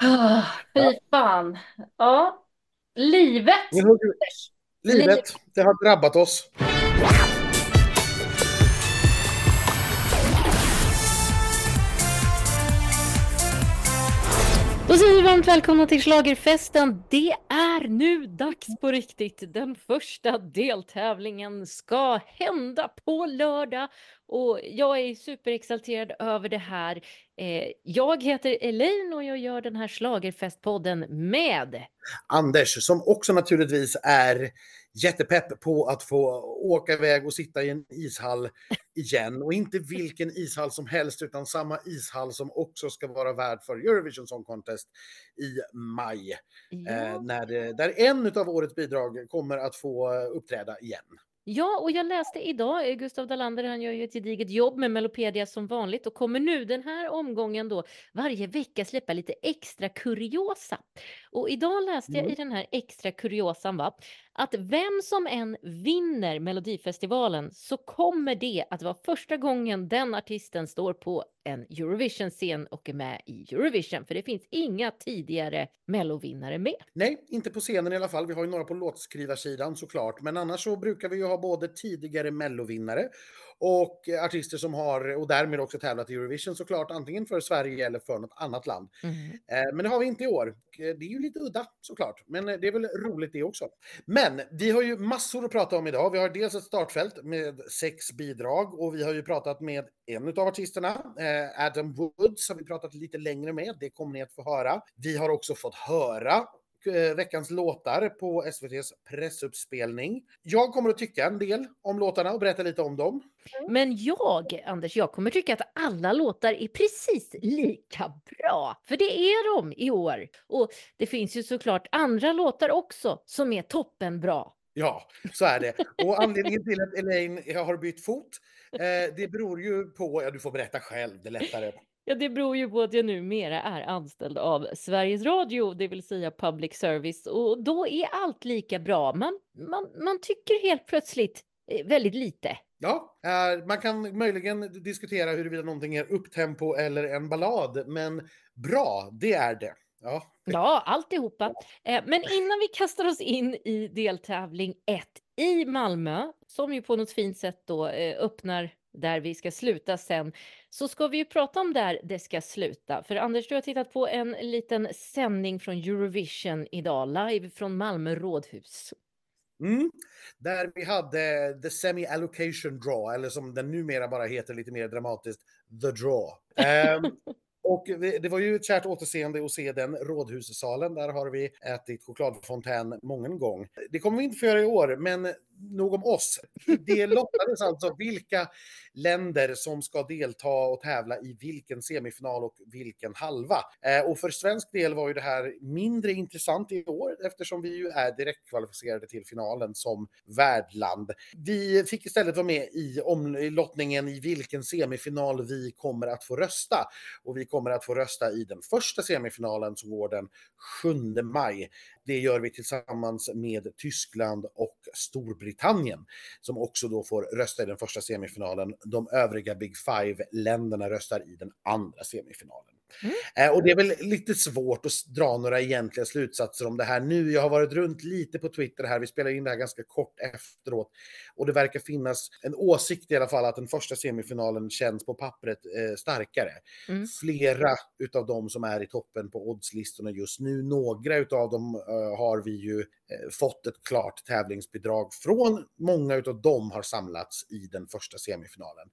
Ja, fy fan. Ja, Livet. livet, det har drabbat oss. Då säger vi varmt välkomna till Schlagerfesten. Det är nu dags på riktigt. Den första deltävlingen ska hända på lördag och jag är superexalterad över det här. Eh, jag heter Elaine och jag gör den här Schlagerfestpodden med Anders, som också naturligtvis är jättepepp på att få åka iväg och sitta i en ishall igen. Och inte vilken ishall som helst, utan samma ishall som också ska vara värd för Eurovision Song Contest i maj. Eh, när det, där en av årets bidrag kommer att få eh, uppträda igen. ja, och jag läste idag, eh, Gustav Dalander, han gör ju ett gediget jobb med Melopedia som vanligt och kommer nu den här omgången då varje vecka släppa lite extra kuriosa. Och idag läste jag Mm. i den här extra kuriosan va, att vem som än vinner Melodifestivalen så kommer det att vara första gången den artisten står på en Eurovision-scen och är med i Eurovision. För det finns inga tidigare Mellovinnare med. Nej, inte på scenen i alla fall. Vi har ju några på låtskrivarsidan såklart. Men annars så brukar vi ju ha både tidigare mellovinnare och artister som har, och därmed också tävlat i Eurovision såklart, antingen för Sverige eller för något annat land. Mhm. Eh, Men det har vi inte i år. Eh, Det är ju lite udda såklart, men eh, det är väl roligt det också. Men vi har ju massor att prata om idag. Vi har dels ett startfält med sex bidrag och vi har ju pratat med en av artisterna, Adam Woods, har vi pratat lite längre med. Det kommer ni att få höra. Vi har också fått höra veckans låtar på SVTs pressuppspelning. Jag kommer att tycka en del om låtarna och berätta lite om dem. Men jag, Anders, jag kommer tycka att alla låtar är precis lika bra. För det är de i år. Och det finns ju såklart andra låtar också som är toppenbra. Ja, så är det. Och anledningen till att Elaine har bytt fot, eh, det beror ju på, ja du får berätta själv, det är lättare. Ja, det beror ju på att jag numera är anställd av Sveriges Radio, det vill säga public service. Och då är allt lika bra. Man, man, man tycker helt plötsligt eh, väldigt lite. Ja, eh, man kan möjligen diskutera huruvida någonting är upptempo eller en ballad, men bra, det är det. Ja, Ja, alltihopa. Eh, Men innan vi kastar oss in i deltävling 1 i Malmö, som ju på något fint sätt då öppnar där vi ska sluta sen, så ska vi ju prata om där det ska sluta. För Anders, du har tittat på en liten sändning från Eurovision idag, live från Malmö rådhus. Mm. Där vi hade the semi-allocation draw, eller som den numera bara heter lite mer dramatiskt, the draw. Ehm, och det var ju ett kärt återseende att se den rådhussalen. Där har vi ätit chokladfontän många gång. Det kommer vi inte få göra i år, men nog om oss. Det lottades alltså vilka länder som ska delta och tävla i vilken semifinal och vilken halva. Eh, och för svensk del var ju det här mindre intressant i år eftersom vi ju är direktkvalificerade till finalen som värdland. Vi fick istället vara med i, om, i lottningen i vilken semifinal vi kommer att få rösta. Och vi kommer att få rösta i den första semifinalen som går den 7 maj. Det gör vi tillsammans med Tyskland och Storbritannien som också då får rösta i den första semifinalen. De övriga Big Five-länderna röstar i den andra semifinalen. Mm. Eh, och det är väl lite svårt att dra några egentliga slutsatser om det här nu. Jag har varit runt lite på Twitter här, vi spelar in det här ganska kort efteråt. Och det verkar finnas en åsikt i alla fall att den första semifinalen känns på pappret eh, starkare. Mm. Flera utav dem som är i toppen på oddslistorna just nu, några utav dem eh, har vi ju Eh, fått ett klart tävlingsbidrag från. Många utav dem har samlats i den första semifinalen.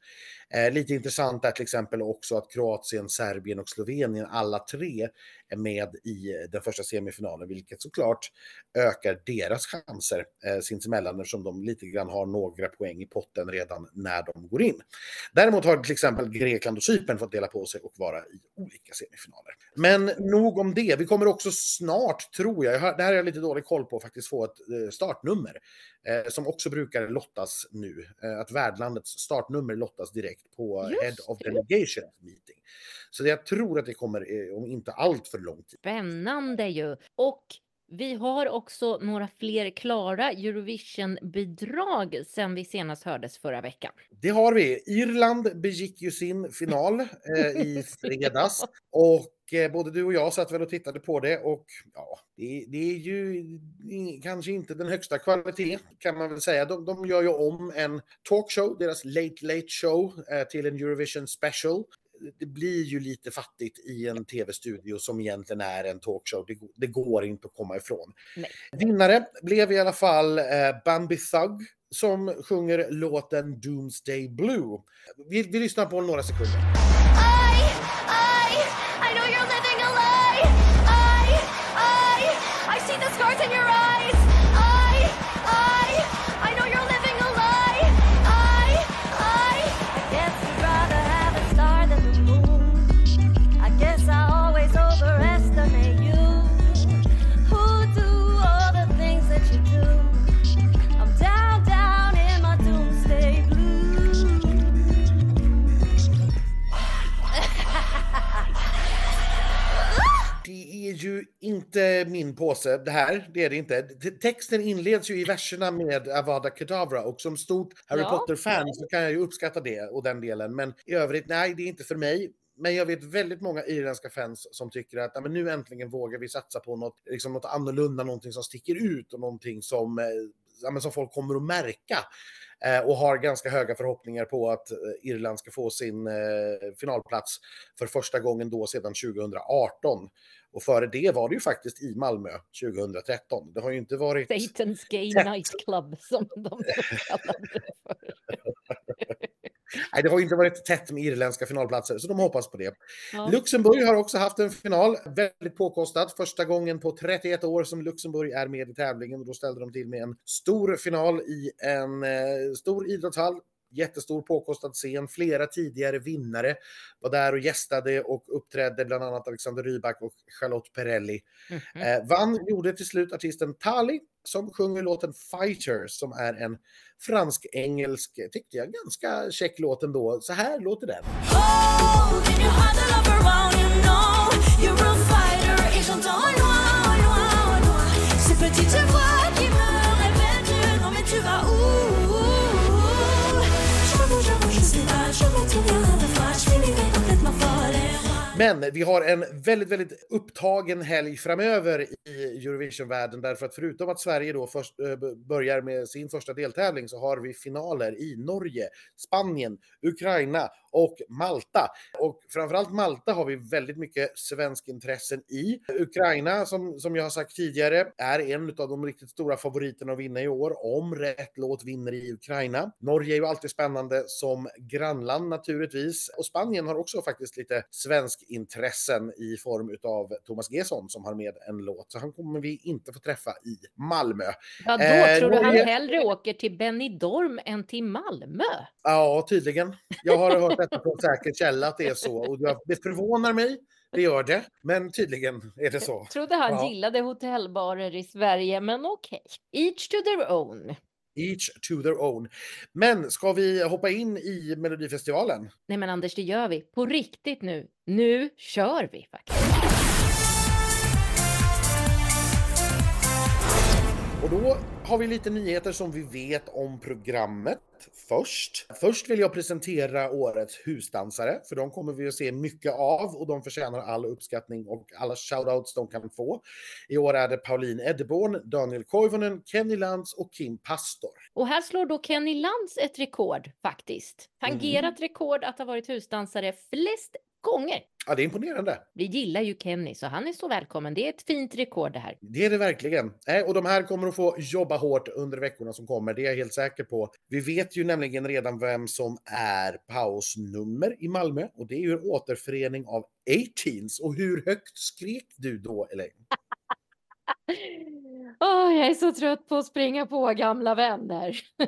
Eh, lite intressant är till exempel också att Kroatien, Serbien och Slovenien alla tre är med i eh, den första semifinalen, vilket såklart ökar deras chanser eh, sinsemellan eftersom de lite grann har några poäng i potten redan när de går in. Däremot har till exempel Grekland och Cypern fått dela på sig och vara i olika semifinaler. Men nog om det. Vi kommer också snart, tror jag, det här har jag lite dålig koll på, faktiskt få ett eh, startnummer eh, som också brukar lottas nu. Eh, att värdlandets startnummer lottas direkt på Just Head of. Delegation Meeting. Så jag tror att det kommer eh, om inte allt för lång tid. Spännande ju! Och Vi har också några fler klara Eurovision-bidrag sen vi senast hördes förra veckan. Det har vi. Irland begick ju sin final eh, i fredags och eh, både du och jag satt väl och tittade på det och ja, det, det är ju kanske inte den högsta kvalitet kan man väl säga. De, de gör ju om en talkshow, deras Late Late Show, eh, till en Eurovision Special det blir ju lite fattigt i en tv-studio som egentligen är en talkshow. Det, det går inte att komma ifrån. Nej. Vinnare blev i alla fall eh, Bambi Thug som sjunger låten Doomsday Blue. Vi, vi lyssnar på några sekunder. Ju inte min påse, det här. Det är det inte. Texten inleds ju i verserna med Avada Kedavra och som stort Harry ja. Potter-fan så kan jag ju uppskatta det och den delen. Men i övrigt, nej, det är inte för mig. Men jag vet väldigt många irländska fans som tycker att men nu äntligen vågar vi satsa på något, liksom något annorlunda, någonting som sticker ut och någonting som, eh, som folk kommer att märka. Eh, och har ganska höga förhoppningar på att eh, Irland ska få sin finalplats för första gången då sedan 2018. Och före det var det ju faktiskt i Malmö 2013. Det har ju inte varit... Satan's Gay tätt. Nightclub som de kallade det för. Nej, det har inte varit tätt med irländska finalplatser, så de hoppas på det. Ja. Luxemburg har också haft en final, väldigt påkostad. Första gången på 31 år som Luxemburg är med i tävlingen. Då ställde de till med en stor final i en eh, stor idrottshall jättestor påkostad scen. Flera tidigare vinnare var där och gästade och uppträdde, bland annat Alexander Rybak och Charlotte Perrelli. Mm -hmm. eh, vann gjorde till slut artisten Tali som sjunger låten Fighter som är en fransk-engelsk, tyckte jag, ganska käck låt ändå. Så här låter den. Oh, Men vi har en väldigt, väldigt upptagen helg framöver i Eurovision-världen därför att förutom att Sverige då först, eh, börjar med sin första deltävling så har vi finaler i Norge, Spanien, Ukraina och Malta. Och framförallt Malta har vi väldigt mycket svensk intressen i. Ukraina, som, som jag har sagt tidigare, är en av de riktigt stora favoriterna att vinna i år, om rätt låt vinner i Ukraina. Norge är ju alltid spännande som grannland naturligtvis. Och Spanien har också faktiskt lite svensk intressen i form av Thomas Gesson som har med en låt. Så han kommer vi inte få träffa i Malmö. Ja, då eh, tror du han hellre åker till Benidorm än till Malmö? Ja, tydligen. Jag har hört detta på säker källa att det är så. Och det förvånar mig. Det gör det, men tydligen är det så. Jag trodde han ja. gillade hotellbarer i Sverige, men okej. Okay. Each to their own. Each to their own. Men ska vi hoppa in i Melodifestivalen? Nej men Anders, det gör vi. På riktigt nu. Nu kör vi faktiskt. Och då har vi lite nyheter som vi vet om programmet först. Först vill jag presentera årets husdansare, för de kommer vi att se mycket av och de förtjänar all uppskattning och alla shoutouts de kan få. I år är det Pauline Edborn, Daniel Koivunen, Kenny Lantz och Kim Pastor. Och här slår då Kenny Lantz ett rekord faktiskt. Tangerat mm. rekord att ha varit husdansare flest gånger. Ja, det är imponerande. Vi gillar ju Kenny, så han är så välkommen. Det är ett fint rekord det här. Det är det verkligen. och de här kommer att få jobba hårt under veckorna som kommer, det är jag helt säker på. Vi vet ju nämligen redan vem som är pausnummer i Malmö och det är ju en återförening av 18s. Och hur högt skrek du då, Elaine? Oh, jag är så trött på att springa på gamla vänner.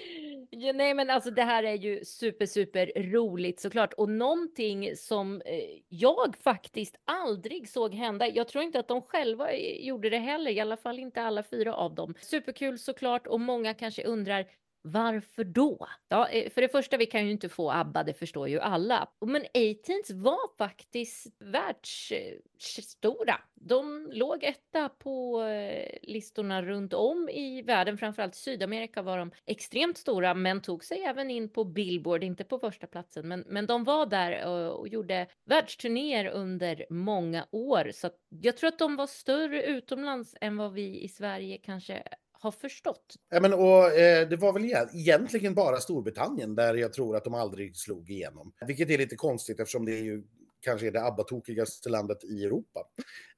ja, nej, men alltså det här är ju super, super roligt såklart. Och någonting som eh, jag faktiskt aldrig såg hända. Jag tror inte att de själva eh, gjorde det heller, i alla fall inte alla fyra av dem. Superkul såklart och många kanske undrar varför då? Ja, eh, för det första, vi kan ju inte få ABBA, det förstår ju alla. Men 18s var faktiskt världsstora. Eh, de låg etta på eh, listorna runt om i världen, framförallt Sydamerika var de extremt stora, men tog sig även in på Billboard, inte på första platsen, men, men de var där och, och gjorde världsturnéer under många år. Så jag tror att de var större utomlands än vad vi i Sverige kanske har förstått. Ja, men, och, eh, det var väl egentligen bara Storbritannien där jag tror att de aldrig slog igenom. Vilket är lite konstigt eftersom det är ju kanske är det ABBA-tokigaste landet i Europa.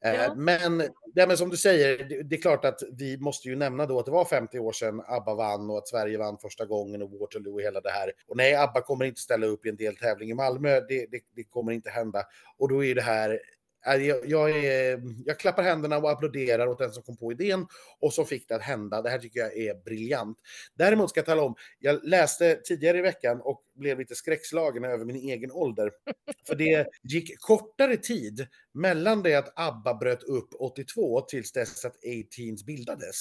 Eh, ja. Men, ja, men som du säger, det, det, är klart att vi måste ju nämna då att det var 50 år sedan ABBA vann och att Sverige vann första gången och Waterloo och hela det här. Och nej, ABBA kommer inte ställa upp i en deltävling i Malmö, det, det, det kommer inte hända. Och då är det här jag, jag, är, jag, klappar händerna och applåderar åt den som kom på idén och som fick det att hända. Det här tycker jag är briljant. Däremot ska jag tala om, jag läste tidigare i veckan och blev lite skräckslagen över min egen ålder. För det gick kortare tid mellan det att ABBA bröt upp 82 tills dess att A-Teens bildades,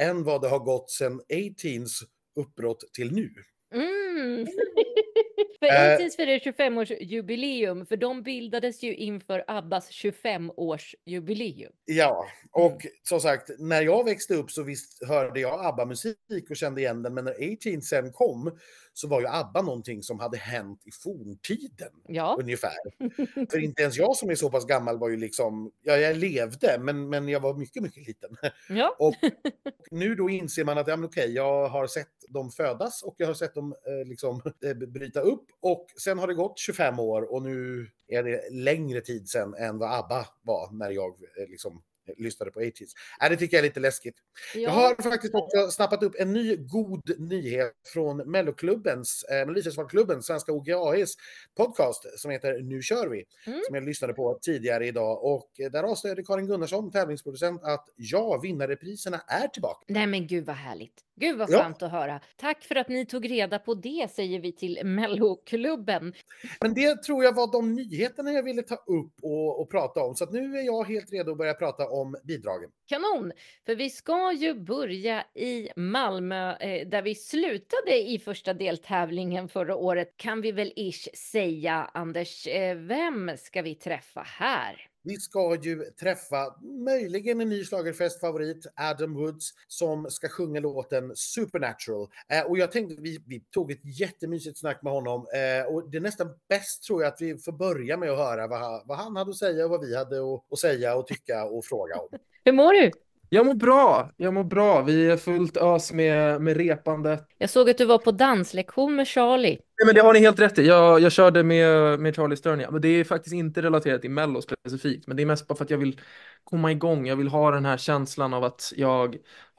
än vad det har gått sedan A-Teens uppbrott till nu. Mm. För Ateens firar 25-årsjubileum, för de bildades ju inför Abbas 25-årsjubileum. Ja, och mm. som sagt, när jag växte upp så visst hörde jag ABBA-musik och kände igen den, men när A-Teens sen kom så var ju ABBA någonting som hade hänt i forntiden. Ja. Ungefär. För inte ens jag som är så pass gammal var ju liksom, ja jag levde, men, men jag var mycket, mycket liten. Ja. Och nu då inser man att, ja men okej, jag har sett dem födas och jag har sett dem eh, liksom eh, bryta upp och sen har det gått 25 år och nu är det längre tid sedan än vad ABBA var när jag eh, liksom lyssnade på 80s. Äh, det tycker jag är lite läskigt. Ja. Jag har faktiskt också snappat upp en ny god nyhet från Melloklubbens, eh, Melodifestivalklubbens, Svenska OGAIs podcast som heter Nu kör vi, mm. som jag lyssnade på tidigare idag. Och där avslöjade Karin Gunnarsson, tävlingsproducent, att ja, vinnarrepriserna är tillbaka. Nej men gud vad härligt. Gud vad skönt ja. att höra. Tack för att ni tog reda på det, säger vi till Melloklubben. Men det tror jag var de nyheterna jag ville ta upp och, och prata om. Så nu är jag helt redo att börja prata om bidragen. Kanon! För vi ska ju börja i Malmö eh, där vi slutade i första deltävlingen förra året kan vi väl ish säga. Anders, eh, vem ska vi träffa här? Vi ska ju träffa möjligen en ny schlagerfestfavorit, Adam Woods, som ska sjunga låten Supernatural. Eh, och jag tänkte, vi, vi tog ett jättemysigt snack med honom eh, och det är nästan bäst tror jag att vi får börja med att höra vad, vad han hade att säga och vad vi hade att, att säga och tycka och fråga om. Hur mår du? Jag mår bra, jag mår bra. Vi är fullt ös med, med repandet. Jag såg att du var på danslektion med Charlie. Nej, men det har ni helt rätt i. Jag, jag körde med, med Charlie Stern, ja. men det är faktiskt inte relaterat till Mello specifikt, men det är mest bara för att jag vill komma igång. Jag vill ha den här känslan av att jag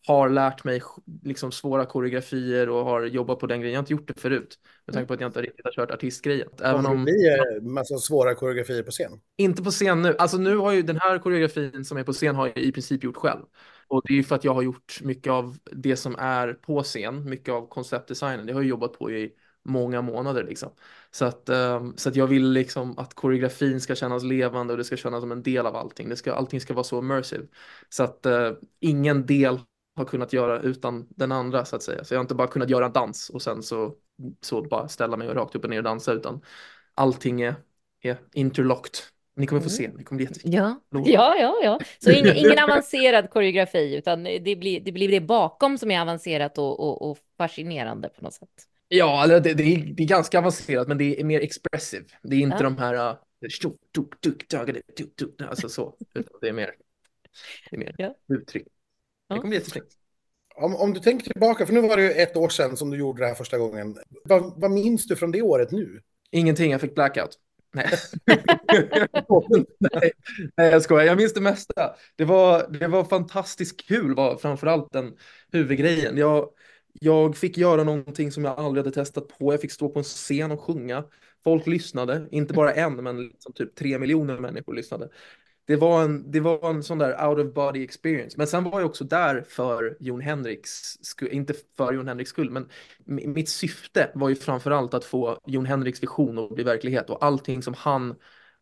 har lärt mig liksom svåra koreografier och har jobbat på den grejen. Jag har inte gjort det förut med tanke på att jag inte riktigt har kört artistgrejen. Även om det blir massa svåra koreografier på scen? Inte på scen nu. Alltså nu har ju den här koreografin som är på scen har jag i princip gjort själv. Och det är ju för att jag har gjort mycket av det som är på scen, mycket av konceptdesignen. Det har jag jobbat på i många månader liksom. Så att, um, så att jag vill liksom att koreografin ska kännas levande och det ska kännas som en del av allting. Det ska, allting ska vara så immersive. Så att uh, ingen del har kunnat göra utan den andra så att säga. Så jag har inte bara kunnat göra en dans och sen så, så bara ställa mig och rakt upp och ner och dansa utan allting är, är interlocked. Ni kommer få se, det kommer bli jättefint. Ja, ja, ja, ja. Så ingen, ingen avancerad koreografi utan det blir, det blir det bakom som är avancerat och, och, och fascinerande på något sätt. Ja, det, det, är, det är ganska avancerat men det är mer expressive. Det är inte ja. de här uh, alltså så, utan det är mer, det är mer ja. uttryck. Det kommer bli jättesnyggt. Om, om du tänker tillbaka, för nu var det ju ett år sedan som du gjorde det här första gången. Vad, vad minns du från det året nu? Ingenting, jag fick blackout. Nej. nej, nej, jag skojar. Jag minns det mesta. Det var, det var fantastiskt kul, var framförallt den huvudgrejen. Jag, jag fick göra någonting som jag aldrig hade testat på. Jag fick stå på en scen och sjunga. Folk lyssnade, inte bara en, men liksom typ tre miljoner människor lyssnade det var, en, det var en sån där out of body experience. Men sen var jag också där för Jon Henriks skull, inte för Jon Henriks skull, men mitt syfte var ju framförallt att få Jon Henriks vision att bli verklighet och allting som han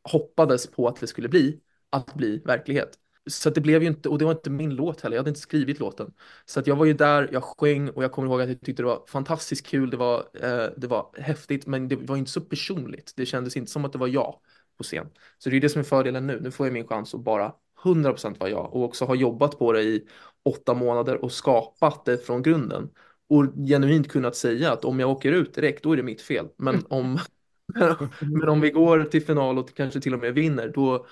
hoppades på att det skulle bli, att bli verklighet. så det blev ju inte, och det var inte min låt heller, jag hade inte skrivit låten. Så att jag var ju där, jag sjöng och jag kommer ihåg att jag tyckte det var fantastiskt kul, det var, eh, det var häftigt, men det var inte så personligt. Det kändes inte som att det var jag på scen. Så det är det som är fördelen nu, nu får jag min chans att bara 100% vara jag och också ha jobbat på det i åtta månader och skapat det från grunden och genuint kunnat säga att om jag åker ut direkt, då är det mitt fel. Men om, men om vi går till final och kanske till och med vinner, då,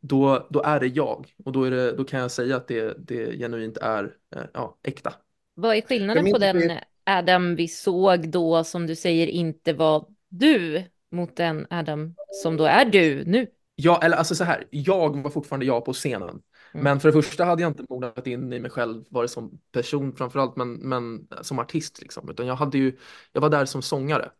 då, då är det jag. Och då, är det, då kan jag säga att det, det genuint är eh, ja, äkta. Vad är skillnaden på den Adam vi såg då, som du säger inte var du, mot den Adam som då är du nu? Ja, eller alltså så här, jag var fortfarande jag på scenen. Mm. Men för det första hade jag inte mognat in i mig själv, vare som person framförallt, men, men som artist liksom. Utan jag hade ju, jag var där som sångare.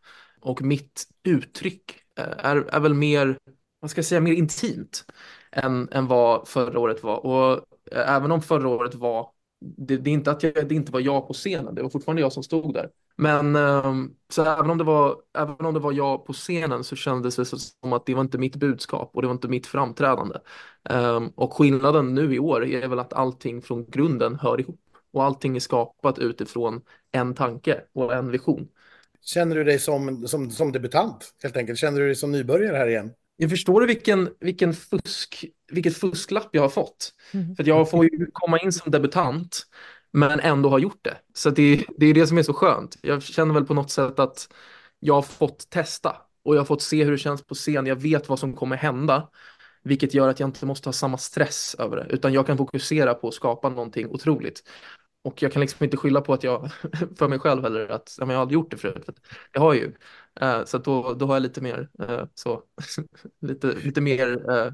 Och mitt uttryck eh, är, är väl mer, vad ska jag säga, mer intimt än, än vad förra året var. Och eh, även om förra året var, det, det är inte att jag, det inte var jag på scenen, det var fortfarande jag som stod där. Men ehm, så även om, det var, även om det var jag på scenen så kändes det som att det var inte mitt budskap och det var inte mitt framträdande. Ehm, och skillnaden nu i år är väl att allting från grunden hör ihop och allting är skapat utifrån en tanke och en vision. Känner du dig som, som, som debutant helt enkelt? Känner du dig som nybörjare här igen? Jag förstår vilken, vilken fusk, vilket fusklapp jag har fått. Mm. För jag får ju komma in som debutant men ändå har gjort det. Så det, det är det som är så skönt. Jag känner väl på något sätt att jag har fått testa och jag har fått se hur det känns på scen. Jag vet vad som kommer hända, vilket gör att jag inte måste ha samma stress över det, utan jag kan fokusera på att skapa någonting otroligt. Och jag kan liksom inte skylla på att jag, för mig själv heller, att jag har aldrig gjort det förut. För jag har ju. Uh, så då, då har jag lite mer, uh, så, lite, lite mer uh,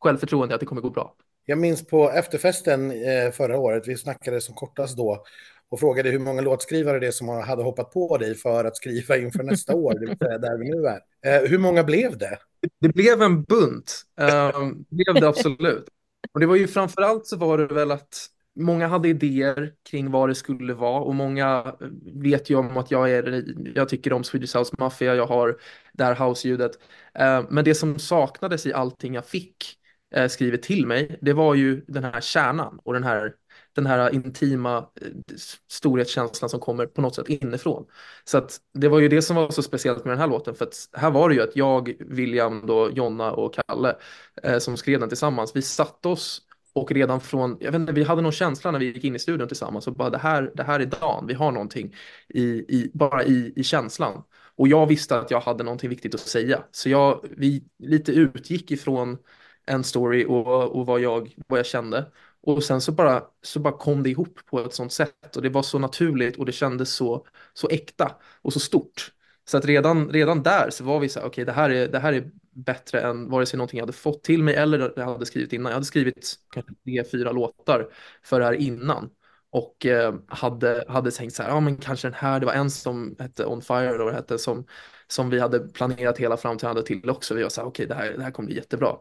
självförtroende att det kommer gå bra. Jag minns på efterfesten eh, förra året, vi snackade som kortast då och frågade hur många låtskrivare det är som hade hoppat på dig för att skriva inför nästa år, det vill säga där vi nu är. Eh, hur många blev det? Det blev en bunt, det blev det absolut. Och det var ju framförallt så var det väl att många hade idéer kring vad det skulle vara och många eh, vet ju om att jag är, jag tycker om Swedish House Mafia, jag har det här house-ljudet. Eh, men det som saknades i allting jag fick eh, skrivet till mig, det var ju den här kärnan och den här, den här intima storhetskänslan som kommer på något sätt inifrån. Så att det var ju det som var så speciellt med den här låten, för att här var det ju att jag, William, då, Jonna och Kalle som skrev den tillsammans, vi satte oss och redan från, jag vet inte, vi hade någon känsla när vi gick in i studion tillsammans och bara det här, det här är dagen, vi har någonting i, i, bara i, i känslan. Och jag visste att jag hade någonting viktigt att säga. Så jag, vi lite utgick ifrån en story och, och vad, jag, vad jag kände. Och sen så bara, så bara kom det ihop på ett sånt sätt och det var så naturligt och det kändes så, så äkta och så stort. Så att redan, redan där så var vi så här, okej okay, det, här är, det här är bättre än vare sig någonting jag hade fått till mig eller jag hade skrivit innan. Jag hade skrivit kanske tre, fyra låtar för det här innan och eh, hade, hade tänkt så här, ja men kanske den här, det var en som hette On Fire då, hette, som, som vi hade planerat hela framträdandet till också. Vi var så här, okej okay, det, här, det här kommer bli jättebra.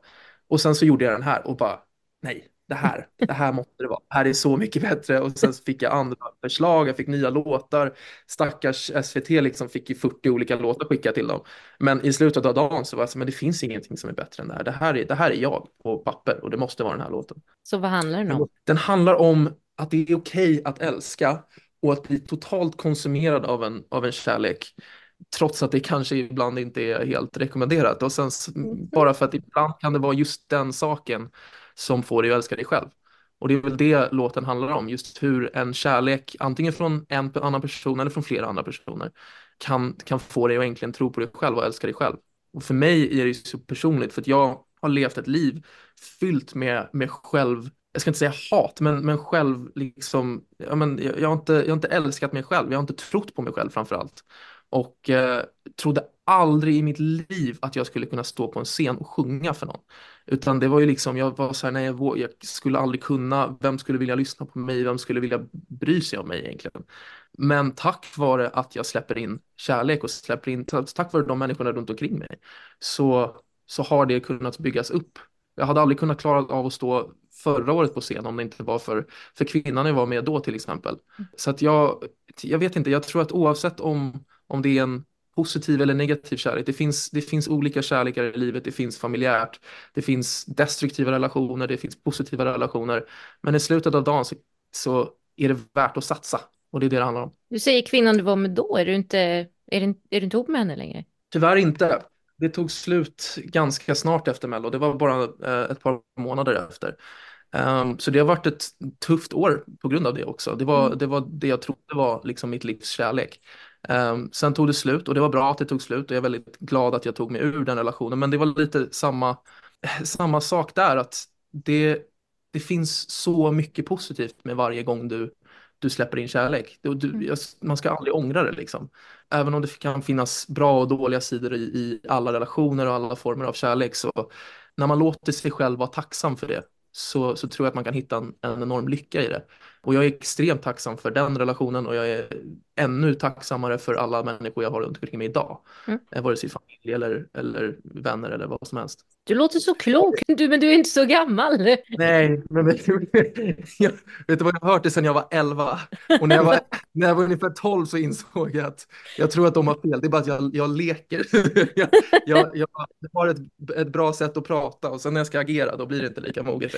Och sen så gjorde jag den här och bara, nej, det här, det här måste det vara. Det här är så mycket bättre. Och sen fick jag andra förslag, jag fick nya låtar. Stackars SVT liksom fick ju 40 olika låtar skicka till dem. Men i slutet av dagen så var jag så, men det finns ingenting som är bättre än det här. Det här är, det här är jag på papper och det måste vara den här låten. Så vad handlar den om? Den handlar om att det är okej att älska och att bli totalt konsumerad av en, av en kärlek trots att det kanske ibland inte är helt rekommenderat. Och sen bara för att ibland kan det vara just den saken som får dig att älska dig själv. Och det är väl det låten handlar om, just hur en kärlek, antingen från en annan person eller från flera andra personer, kan, kan få dig att egentligen tro på dig själv och älska dig själv. Och för mig är det så personligt, för att jag har levt ett liv fyllt med, med själv, jag ska inte säga hat, men, men själv liksom, ja, men jag, jag, har inte, jag har inte älskat mig själv, jag har inte trott på mig själv framför allt och eh, trodde aldrig i mitt liv att jag skulle kunna stå på en scen och sjunga för någon. Utan det var ju liksom, jag var så här, nej, jag, jag skulle aldrig kunna, vem skulle vilja lyssna på mig, vem skulle vilja bry sig om mig egentligen. Men tack vare att jag släpper in kärlek och släpper in, tack vare de människorna runt omkring mig, så, så har det kunnat byggas upp. Jag hade aldrig kunnat klara av att stå förra året på scen om det inte var för, för kvinnan jag var med då till exempel. Så att jag, jag vet inte, jag tror att oavsett om om det är en positiv eller negativ kärlek. Det finns, det finns olika kärlekar i livet. Det finns familjärt, det finns destruktiva relationer, det finns positiva relationer. Men i slutet av dagen så, så är det värt att satsa och det är det det handlar om. Du säger kvinnan du var med då, är du inte, är du, är du inte ihop med henne längre? Tyvärr inte. Det tog slut ganska snart efter Mello. Det var bara eh, ett par månader efter. Um, så det har varit ett tufft år på grund av det också. Det var, mm. det, var det jag trodde var liksom mitt livs kärlek. Um, sen tog det slut och det var bra att det tog slut och jag är väldigt glad att jag tog mig ur den relationen. Men det var lite samma, samma sak där, att det, det finns så mycket positivt med varje gång du, du släpper in kärlek. Du, du, mm. man ska aldrig ångra det liksom. Även om det kan finnas bra och dåliga sidor i, i alla relationer och alla former av kärlek så när man låter sig själv vara tacksam för det så, så tror jag att man kan hitta en, en enorm lycka i det. Och jag är extremt tacksam för den relationen och jag är ännu tacksammare för alla människor jag har runt omkring mig idag. Mm. Eh, vare sig familj eller, eller vänner eller vad som helst. Du låter så klok, du, men du är inte så gammal. Nej, men jag, vet du vad jag har hört det sedan jag var 11? Och när jag var, när jag var ungefär 12 så insåg jag att jag tror att de har fel. Det är bara att jag, jag leker. jag, jag, jag har ett, ett bra sätt att prata och sen när jag ska agera då blir det inte lika moget.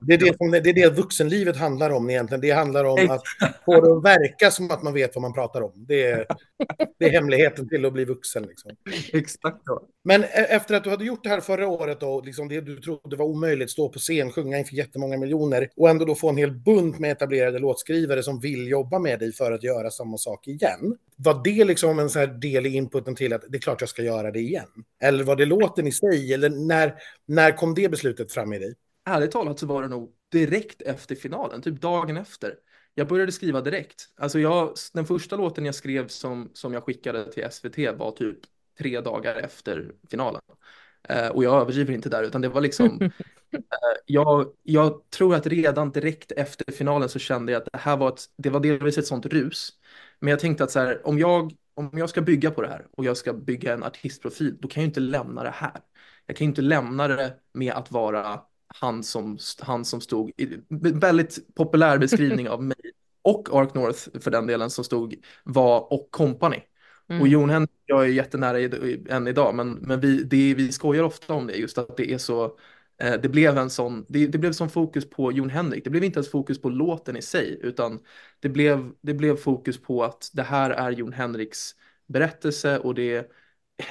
det, är det, som, det är det vuxenlivet handlar om egentligen. Det handlar om att få det att verka som att man vet vad man pratar om. Det är, det är hemligheten till att bli vuxen. Liksom. Exakt. Men e- efter att du hade gjort det här förra året och liksom det du trodde var omöjligt, stå på scen, sjunga inför jättemånga miljoner och ändå då få en hel bunt med etablerade låtskrivare som vill jobba med dig för att göra samma sak igen. Var det liksom en sån här del i inputen till att det är klart jag ska göra det igen? Eller var det låten i sig? Eller när, när kom det beslutet fram i dig? Ärligt talat så var det nog direkt efter finalen, typ dagen efter. Jag började skriva direkt. Alltså jag, den första låten jag skrev som, som jag skickade till SVT var typ tre dagar efter finalen. Eh, och jag överdriver inte där, utan det var liksom... eh, jag, jag tror att redan direkt efter finalen så kände jag att det här var ett, det var delvis ett sånt rus. Men jag tänkte att så här, om jag, om jag ska bygga på det här och jag ska bygga en artistprofil, då kan jag inte lämna det här. Jag kan inte lämna det med att vara han som, han som stod, i, väldigt populär beskrivning av mig och Ark North för den delen som stod var och company. Mm. Och Jon Henrik, jag är jättenära i, än idag, men, men vi, det, vi skojar ofta om det, just att det är så, eh, det blev en sån, det, det blev sån fokus på Jon Henrik, det blev inte ens fokus på låten i sig, utan det blev, det blev fokus på att det här är Jon Henriks berättelse och det,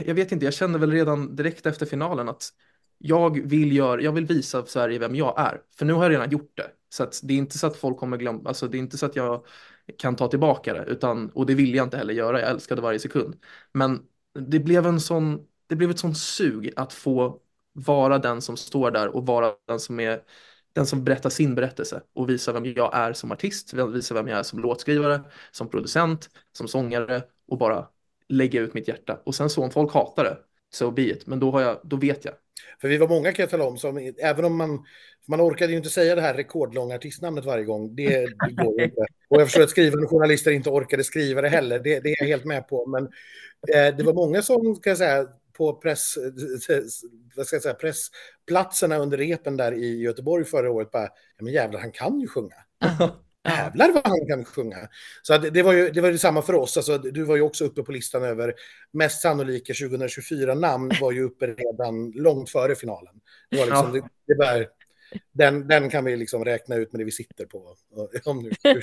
jag vet inte, jag kände väl redan direkt efter finalen att jag vill, gör, jag vill visa Sverige vem jag är. För nu har jag redan gjort det. Så det är inte så att folk kommer glömma, alltså det är inte så att jag kan ta tillbaka det, utan, och det vill jag inte heller göra, jag älskade varje sekund. Men det blev en sån, det blev ett sånt sug att få vara den som står där och vara den som är den som berättar sin berättelse och visar vem jag är som artist, visar vem jag är som låtskrivare, som producent, som sångare och bara lägga ut mitt hjärta. Och sen så om folk hatar det, so be it, men då, har jag, då vet jag för vi var många kan jag tala om, som, även om man, man orkade ju inte säga det här rekordlånga artistnamnet varje gång, det, det går ju inte. Och jag förstår att skrivande journalister inte orkade skriva det heller, det, det är jag helt med på. Men eh, det var många som, kan jag säga, på press, eh, vad ska jag säga, pressplatserna under repen där i Göteborg förra året bara, ja men jävlar, han kan ju sjunga. Jävlar vad han kan sjunga. Så det, det var ju det var ju samma för oss. Alltså, du var ju också uppe på listan över mest sannolika 2024 namn var ju uppe redan långt före finalen. Det var liksom, ja. det, det var, den, den kan vi liksom räkna ut med det vi sitter på. Om nu,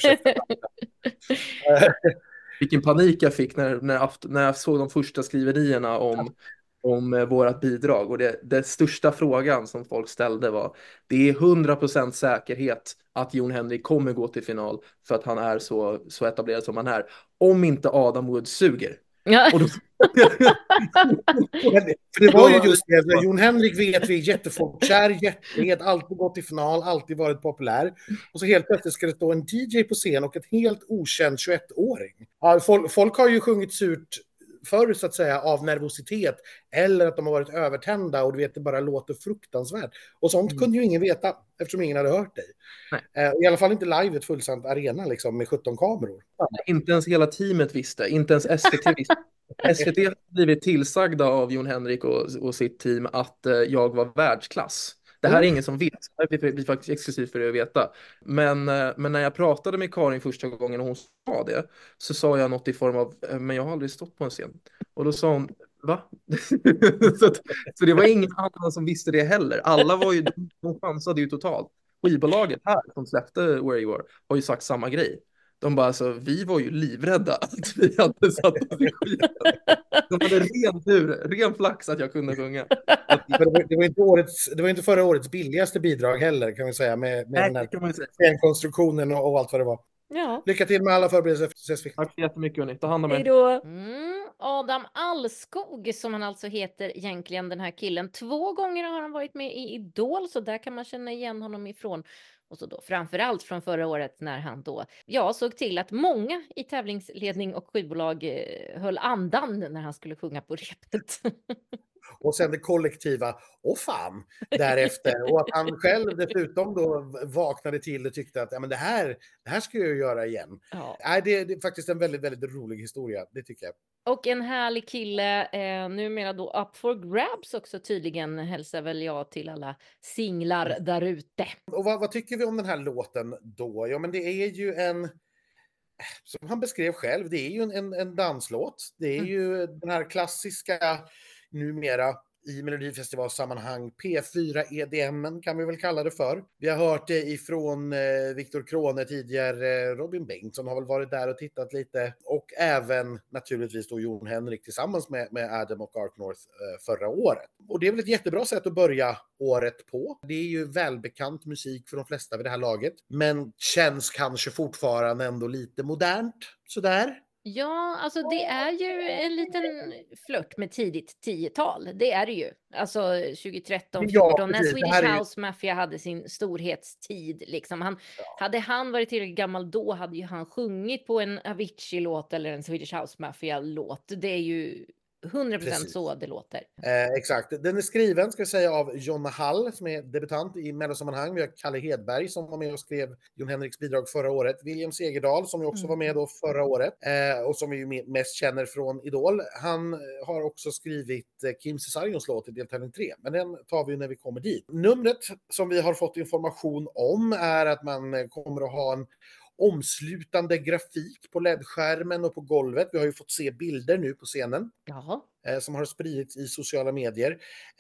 Vilken panik jag fick när, när, när jag såg de första skriverierna om om eh, vårat bidrag och det, det största frågan som folk ställde var det är 100% säkerhet att Jon Henrik kommer gå till final för att han är så, så etablerad som han är. Om inte Adam Wood suger. Ja. Då... för det var ju just det, Jon Henrik vet vi är jättefolkkär, jättehet, alltid gått i final, alltid varit populär. Och så helt plötsligt ska det stå en DJ på scen och ett helt okänd 21-åring. Ja, folk, folk har ju sjungit surt förr så att säga av nervositet eller att de har varit övertända och du vet det bara låter fruktansvärt. Och sånt mm. kunde ju ingen veta eftersom ingen hade hört dig. Eh, I alla fall inte live ett fullsamt arena liksom med 17 kameror. Inte ens hela teamet visste, inte ens SVT visste. SVT har blivit tillsagda av Jon Henrik och, och sitt team att eh, jag var världsklass. Det här är ingen som vet, det här blir faktiskt exklusivt för er att veta. Men, eh, men när jag pratade med Karin första gången och hon sa det, så sa jag något i form av, eh, men jag har aldrig stått på en scen. Och då sa hon, va? så, att, så det var ingen annan som visste det heller. Alla var ju, de chansade ju totalt. Skivbolaget här som släppte Where You Are har ju sagt samma grej. De bara alltså, vi var ju livrädda att vi hade satt oss i skiten. De hade ren tur, ren flax att jag kunde sjunga. Det var, det var, inte, årets, det var inte förra årets billigaste bidrag heller kan vi säga med, med Nej, den här konstruktionen och, och allt vad det var. Ja. Lycka till med alla förberedelser. Tack så jättemycket hörni. Ta hand om Hej er. då. Mm, Adam Allskog som han alltså heter egentligen den här killen. Två gånger har han varit med i Idol så där kan man känna igen honom ifrån. Och så då framförallt från förra året när han då ja, såg till att många i tävlingsledning och skivbolag eh, höll andan när han skulle sjunga på repet. Och sen det kollektiva, och fan, därefter. Och att han själv dessutom då vaknade till och tyckte att ja, men det, här, det här ska jag göra igen. ja. Nej, det, det är faktiskt en väldigt, väldigt rolig historia, det tycker jag. Och en härlig kille, eh, numera då up for grabs också tydligen, hälsar väl jag till alla singlar där ute. Och vad, vad tycker vi om den här låten då? Ja, men det är ju en som han beskrev själv, det är ju en, en, en danslåt. Det är Mm. ju den här klassiska, numera i Melodifestivalsammanhang, P4 EDM kan vi väl kalla det för. Vi har hört det ifrån eh, Viktor Krone tidigare, eh, Robin Bengtsson har väl varit där och tittat lite och även naturligtvis då Jon Henrik tillsammans med, med Adam och Art North eh, förra året. Och det är väl ett jättebra sätt att börja året på. Det är ju välbekant musik för de flesta vid det här laget, men känns kanske fortfarande ändå lite modernt sådär. Ja, alltså det är ju en liten flört med tidigt 10-tal. Det är det ju. Alltså 2013, Ja, 14 när precis. Det här Swedish ju- House Mafia hade sin storhetstid. Liksom. Han, Hade han varit tillräckligt gammal då hade ju han sjungit på en Avicii-låt eller en Swedish House Mafia-låt. Det är ju 100% Precis. så det låter. Eh, exakt. Den är skriven, ska jag säga, av Jonna Hall som är debutant i mellosammanhang. Vi har Kalle Hedberg som var med och skrev Jon Henriks bidrag förra året. William Segerdahl som ju också var med då förra året eh, och som vi mest känner från Idol. Han eh, har också skrivit eh, Kim Cesarions låt i deltävling 3, men den tar vi när vi kommer dit. Numret som vi har fått information om är att man eh, kommer att ha en omslutande grafik på LED-skärmen och på golvet. Vi har ju fått se bilder nu på scenen Jaha eh, som har spridits i sociala medier.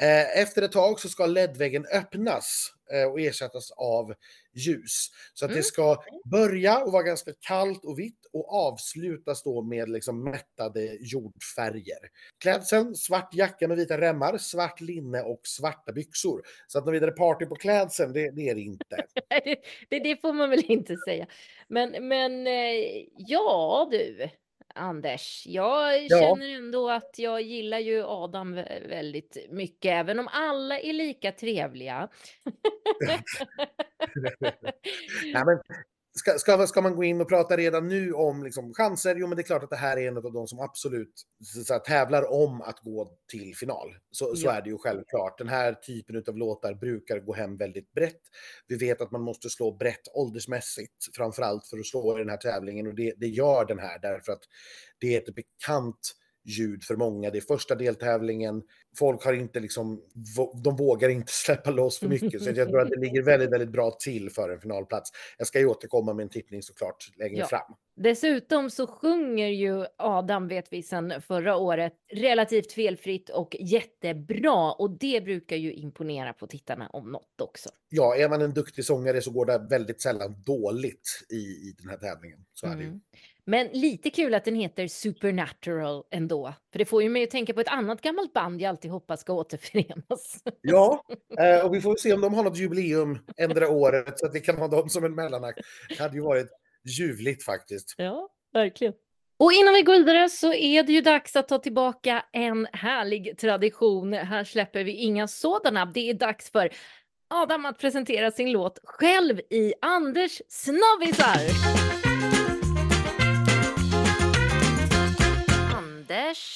Eh, Efter ett tag så ska LED-väggen öppnas eh, och ersättas av ljus. Så att Mm. det ska börja och vara ganska kallt och vitt och avslutas då med liksom mättade jordfärger. Klädseln, svart jacka med vita remmar, svart linne och svarta byxor. Så att något vidare party på klädseln, det, det är det inte. det, det, det får man väl inte säga. Men, men ja du, Anders, jag Ja. känner ändå att jag gillar ju Adam vä- väldigt mycket, även om alla är lika trevliga. Nej, men ska, ska, ska man gå in och prata redan nu om liksom, chanser? Jo, men det är klart att det här är en av de som absolut så, så här, tävlar om att gå till final. Så, så Ja. är det ju självklart. Den här typen av låtar brukar gå hem väldigt brett. Vi vet att man måste slå brett åldersmässigt, framför allt för att slå i den här tävlingen. Och det, det gör den här därför att det är ett bekant ljud för många. Det är första deltävlingen. Folk har inte liksom, de vågar inte släppa loss för mycket. Så jag tror att det ligger väldigt, väldigt bra till för en finalplats. Jag ska ju återkomma med en tippning såklart längre Ja. fram. Dessutom så sjunger ju Adam, vet vi sedan förra året, relativt felfritt och jättebra. Och det brukar ju imponera på tittarna om något också. Ja, är man en duktig sångare så går det väldigt sällan dåligt i, i den här tävlingen. Så är det ju. Men lite kul att den heter Supernatural ändå. För det får ju mig att tänka på ett annat gammalt band jag alltid hoppas ska återförenas. Ja, eh, och vi får se om de har något jubileum ändra året så att vi kan ha dem som en mellanakt. Det hade ju varit ljuvligt faktiskt. Ja, verkligen. Och innan vi går vidare så är det ju dags att ta tillbaka en härlig tradition. Här släpper vi inga sådana. Det är dags för Adam att presentera sin låt själv i Anders snabbisar.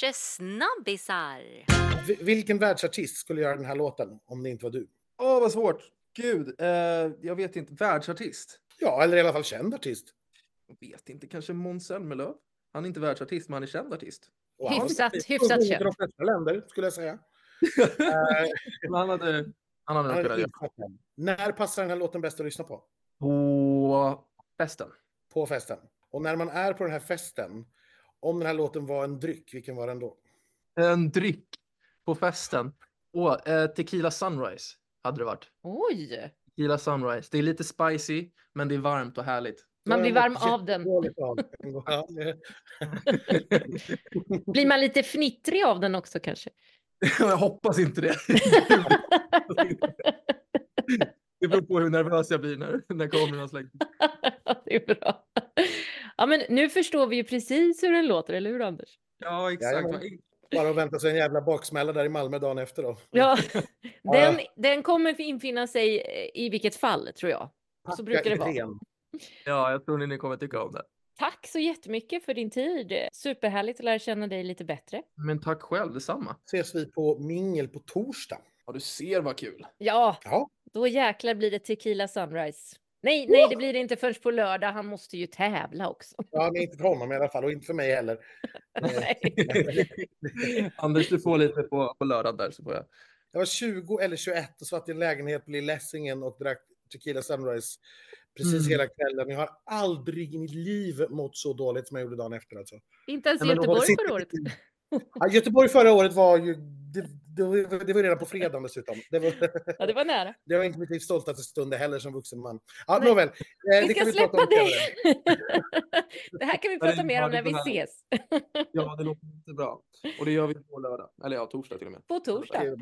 Anders snabbisar. Vi- Vilken världsartist skulle göra den här låten om det inte var du? Åh, vad svårt. Gud, eh, jag vet inte. Världsartist? Ja, eller i alla fall känd artist. Jag vet inte. Kanske Måns Zelmerlöw? Han är inte världsartist, men han är känd artist. Och Hyfsat- han hyfsat känd. de flesta länder skulle jag säga. Men han hade Han hade Han hade. När passar den här låten bäst att lyssna på? På festen. På festen. Och när man är på den här festen, om den här låten var en dryck, vilken var den då? En dryck på festen. Åh, eh, Tequila Sunrise hade det varit. Oj! Tequila Sunrise. Det är lite spicy, men det är varmt och härligt. Man blir varm av den. Blir man lite fnittrig av den också kanske? jag hoppas inte det. det beror på hur nervös jag blir när, när kameran släcks. det är bra. Ja, men nu förstår vi ju precis hur den låter, eller hur Anders? Ja, exakt. Bara att vänta sig en jävla baksmälla där i Malmö dagen efter då. Ja, den, den kommer infinna sig eh, i vilket fall, tror jag. Så brukar det vara. Ja, jag tror ni kommer tycka om det. Tack så jättemycket för din tid. Superhärligt att lära känna dig lite bättre. Men tack själv, detsamma. Ses vi på mingel på torsdag. Ja, du ser vad kul. Ja, Ja, då jäklar blir det Tequila Sunrise. Nej, nej, det blir det inte förrän på lördag. Han måste ju tävla också. ja men inte för honom i alla fall och inte för mig heller. Nej. Anders, du får lite på, på lördag där så får jag. Jag var 20 eller 21 och satt i en lägenhet på Lilla Essingen och drack Tequila Sunrise precis Mm. hela kvällen. Jag har aldrig i mitt liv mått så dåligt som jag gjorde dagen efter. Alltså. Inte ens i Göteborg förra året. Ja, Göteborg förra året var ju... Det, det, var, det var redan på fredagen dessutom. Det var, Ja, det var nära. det var inte mitt livs stoltaste stund heller som vuxen man. Ja, Nej. nåväl. Eh, Vi det kan ska vi prata släppa om dig. Det här kan vi prata mer om bra, när vi ses. Ja, det låter jättebra. Och det gör vi på lördag. Eller ja, torsdag till och med. På torsdag.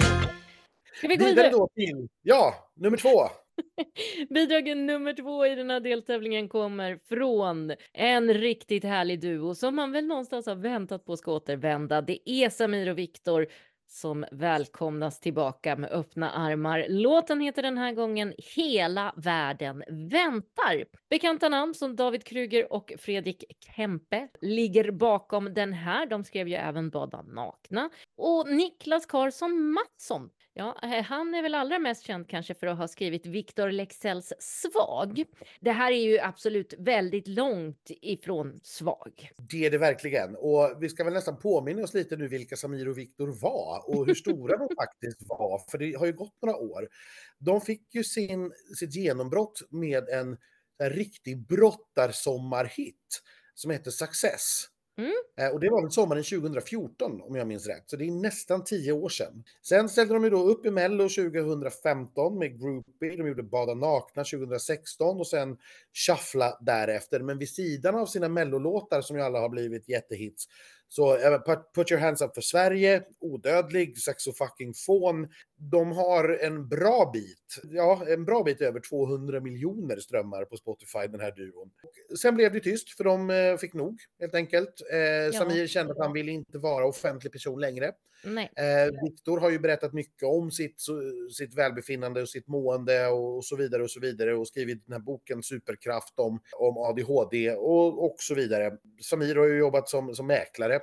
Ska vi gå Vidare då till, ja, nummer två. Bidrag nummer två i den här deltävlingen kommer från en riktigt härlig duo som man väl någonstans har väntat på ska återvända. Det är Samir och Viktor som välkomnas tillbaka med öppna armar. Låten heter den här gången Hela världen väntar. Bekanta namn som David Kruger och Fredrik Kempe ligger bakom den här. De skrev ju även Bada nakna. Och Niklas Karlsson Mattsson Ja, eh, han är väl allra mest känd kanske för att ha skrivit Victor Leksells Svag. Det här är ju absolut väldigt långt ifrån Svag. Det är det verkligen. Och vi ska väl nästan påminna oss lite nu vilka Samir och Viktor var och hur stora de faktiskt var. För det har ju gått några år. De fick ju sin, sitt genombrott med en, en riktig brottarsommarhit som heter Success. Mm. Eh, och det var väl sommaren 2014 om jag minns rätt, så det är nästan tio år sedan. Sen ställde de ju då upp i Mello 2015 med Groupie, de gjorde Bada nakna 2016 och sen Shuffla därefter. Men vid sidan av sina Mellolåtar som ju alla har blivit jättehits så eh, put, your hands up för Sverige, Odödlig, Saxo fucking fån. De har en bra bit, ja en bra bit över 200 miljoner strömmar på Spotify den här duon. Sen blev det tyst för de eh, fick nog helt enkelt. Eh, Samir kände att han ville inte vara offentlig person längre. Eh, Viktor har ju berättat mycket om sitt, sitt välbefinnande och sitt mående och, och så vidare och så vidare och skrivit den här boken Superkraft om, om ADHD och, och så vidare. Samir har ju jobbat som, som mäklare.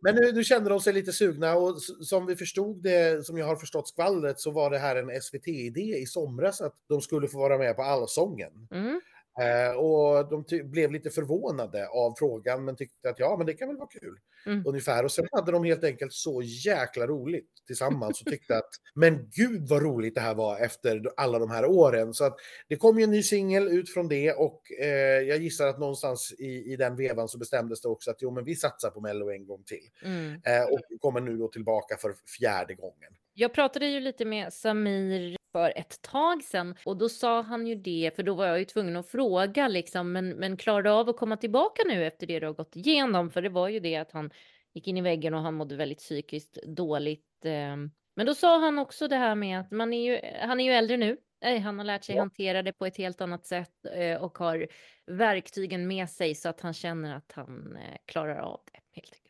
Men nu, nu kände de sig lite sugna och som vi förstod det, som jag har förstått skvallret, så var det här en SVT-idé i somras att de skulle få vara med på Allsången. Mm. Eh, och de blev lite förvånade av frågan men tyckte att ja, men det kan väl vara kul. Mm. Ungefär. Och sen hade de helt enkelt så jäkla roligt tillsammans och tyckte att men gud vad roligt det här var efter alla de här åren. Så att det kom ju en ny singel ut från det och eh, jag gissar att någonstans i, i den vevan så bestämdes det också att jo, men vi satsar på Mello en gång till. Mm. Eh, och kommer nu då tillbaka för fjärde gången. Jag pratade ju lite med Samir för ett tag sedan och då sa han ju det, för då var jag ju tvungen att fråga liksom, men, men klarar du av att komma tillbaka nu efter det du har gått igenom? För det var ju det att han gick in i väggen och han mådde väldigt psykiskt dåligt. eh. Men då sa han också det här med att man är ju, han är ju äldre nu. Han har lärt sig Ja. hantera det på ett helt annat sätt eh, och har verktygen med sig så att han känner att han eh, klarar av det helt.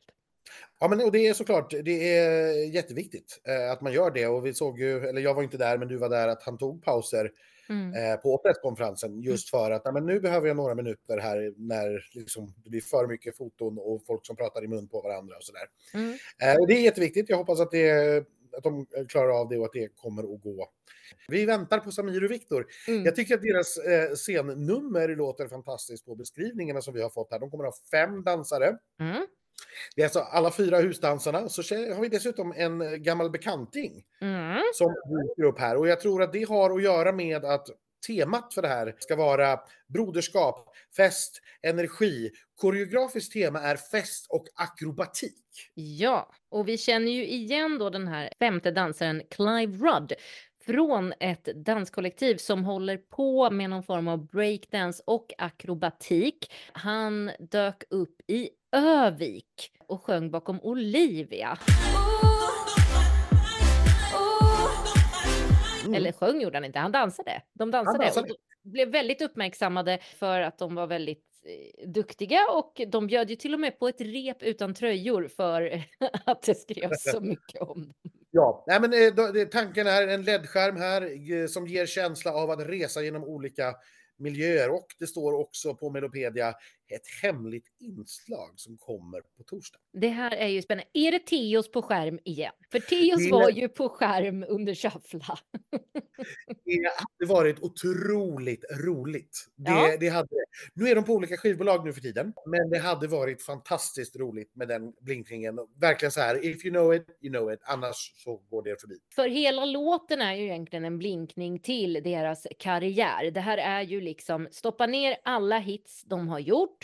Ja, men och det är såklart, det är jätteviktigt eh, att man gör det. Och vi såg ju, eller jag var inte där, men du var där, att han tog pauser Mm. eh, på presskonferensen just för att nej, men nu behöver jag några minuter här när liksom, det blir för mycket foton och folk som pratar i mun på varandra och sådär. Mm. Eh, och det är jätteviktigt. Jag hoppas att, det, att de klarar av det och att det kommer att gå. Vi väntar på Samir och Viktor. Mm. Jag tycker att deras eh, scennummer låter fantastiskt på beskrivningarna som vi har fått här. De kommer att ha fem dansare. Det är alltså alla fyra husdansarna. Så har vi dessutom en gammal bekanting Mm. som dyker upp här. Och jag tror att det har att göra med att temat för det här ska vara broderskap, fest, energi. Koreografiskt tema är fest och akrobatik. Ja, och vi känner ju igen då den här femte dansaren Clive Rudd från ett danskollektiv som håller på med någon form av breakdance och akrobatik. Han dök upp i Övik och sjöng bakom Olivia. Mm. Eller sjöng gjorde han inte, han dansade. De dansade, dansade. och de blev väldigt uppmärksammade för att de var väldigt eh, duktiga och de bjöd ju till och med på ett rep utan tröjor för att det skrevs så mycket om dem. Ja, nej men eh, då- tanken är en LED-skärm här eh, som ger känsla av att resa genom olika miljöer. Och det står också på Melopedia ett hemligt inslag som kommer på torsdag. Det här är ju spännande. Är det Teos på skärm igen? För Teos var ju på skärm under Shuffla. Det hade varit otroligt roligt. Det, Ja. det hade, nu är de på olika skivbolag nu för tiden, men det hade varit fantastiskt roligt med den blinkningen. Verkligen så här, if you know it, you know it, annars så går det förbi. För hela låten är ju egentligen en blinkning till deras karriär. Det här är ju liksom stoppa ner alla hits de har gjort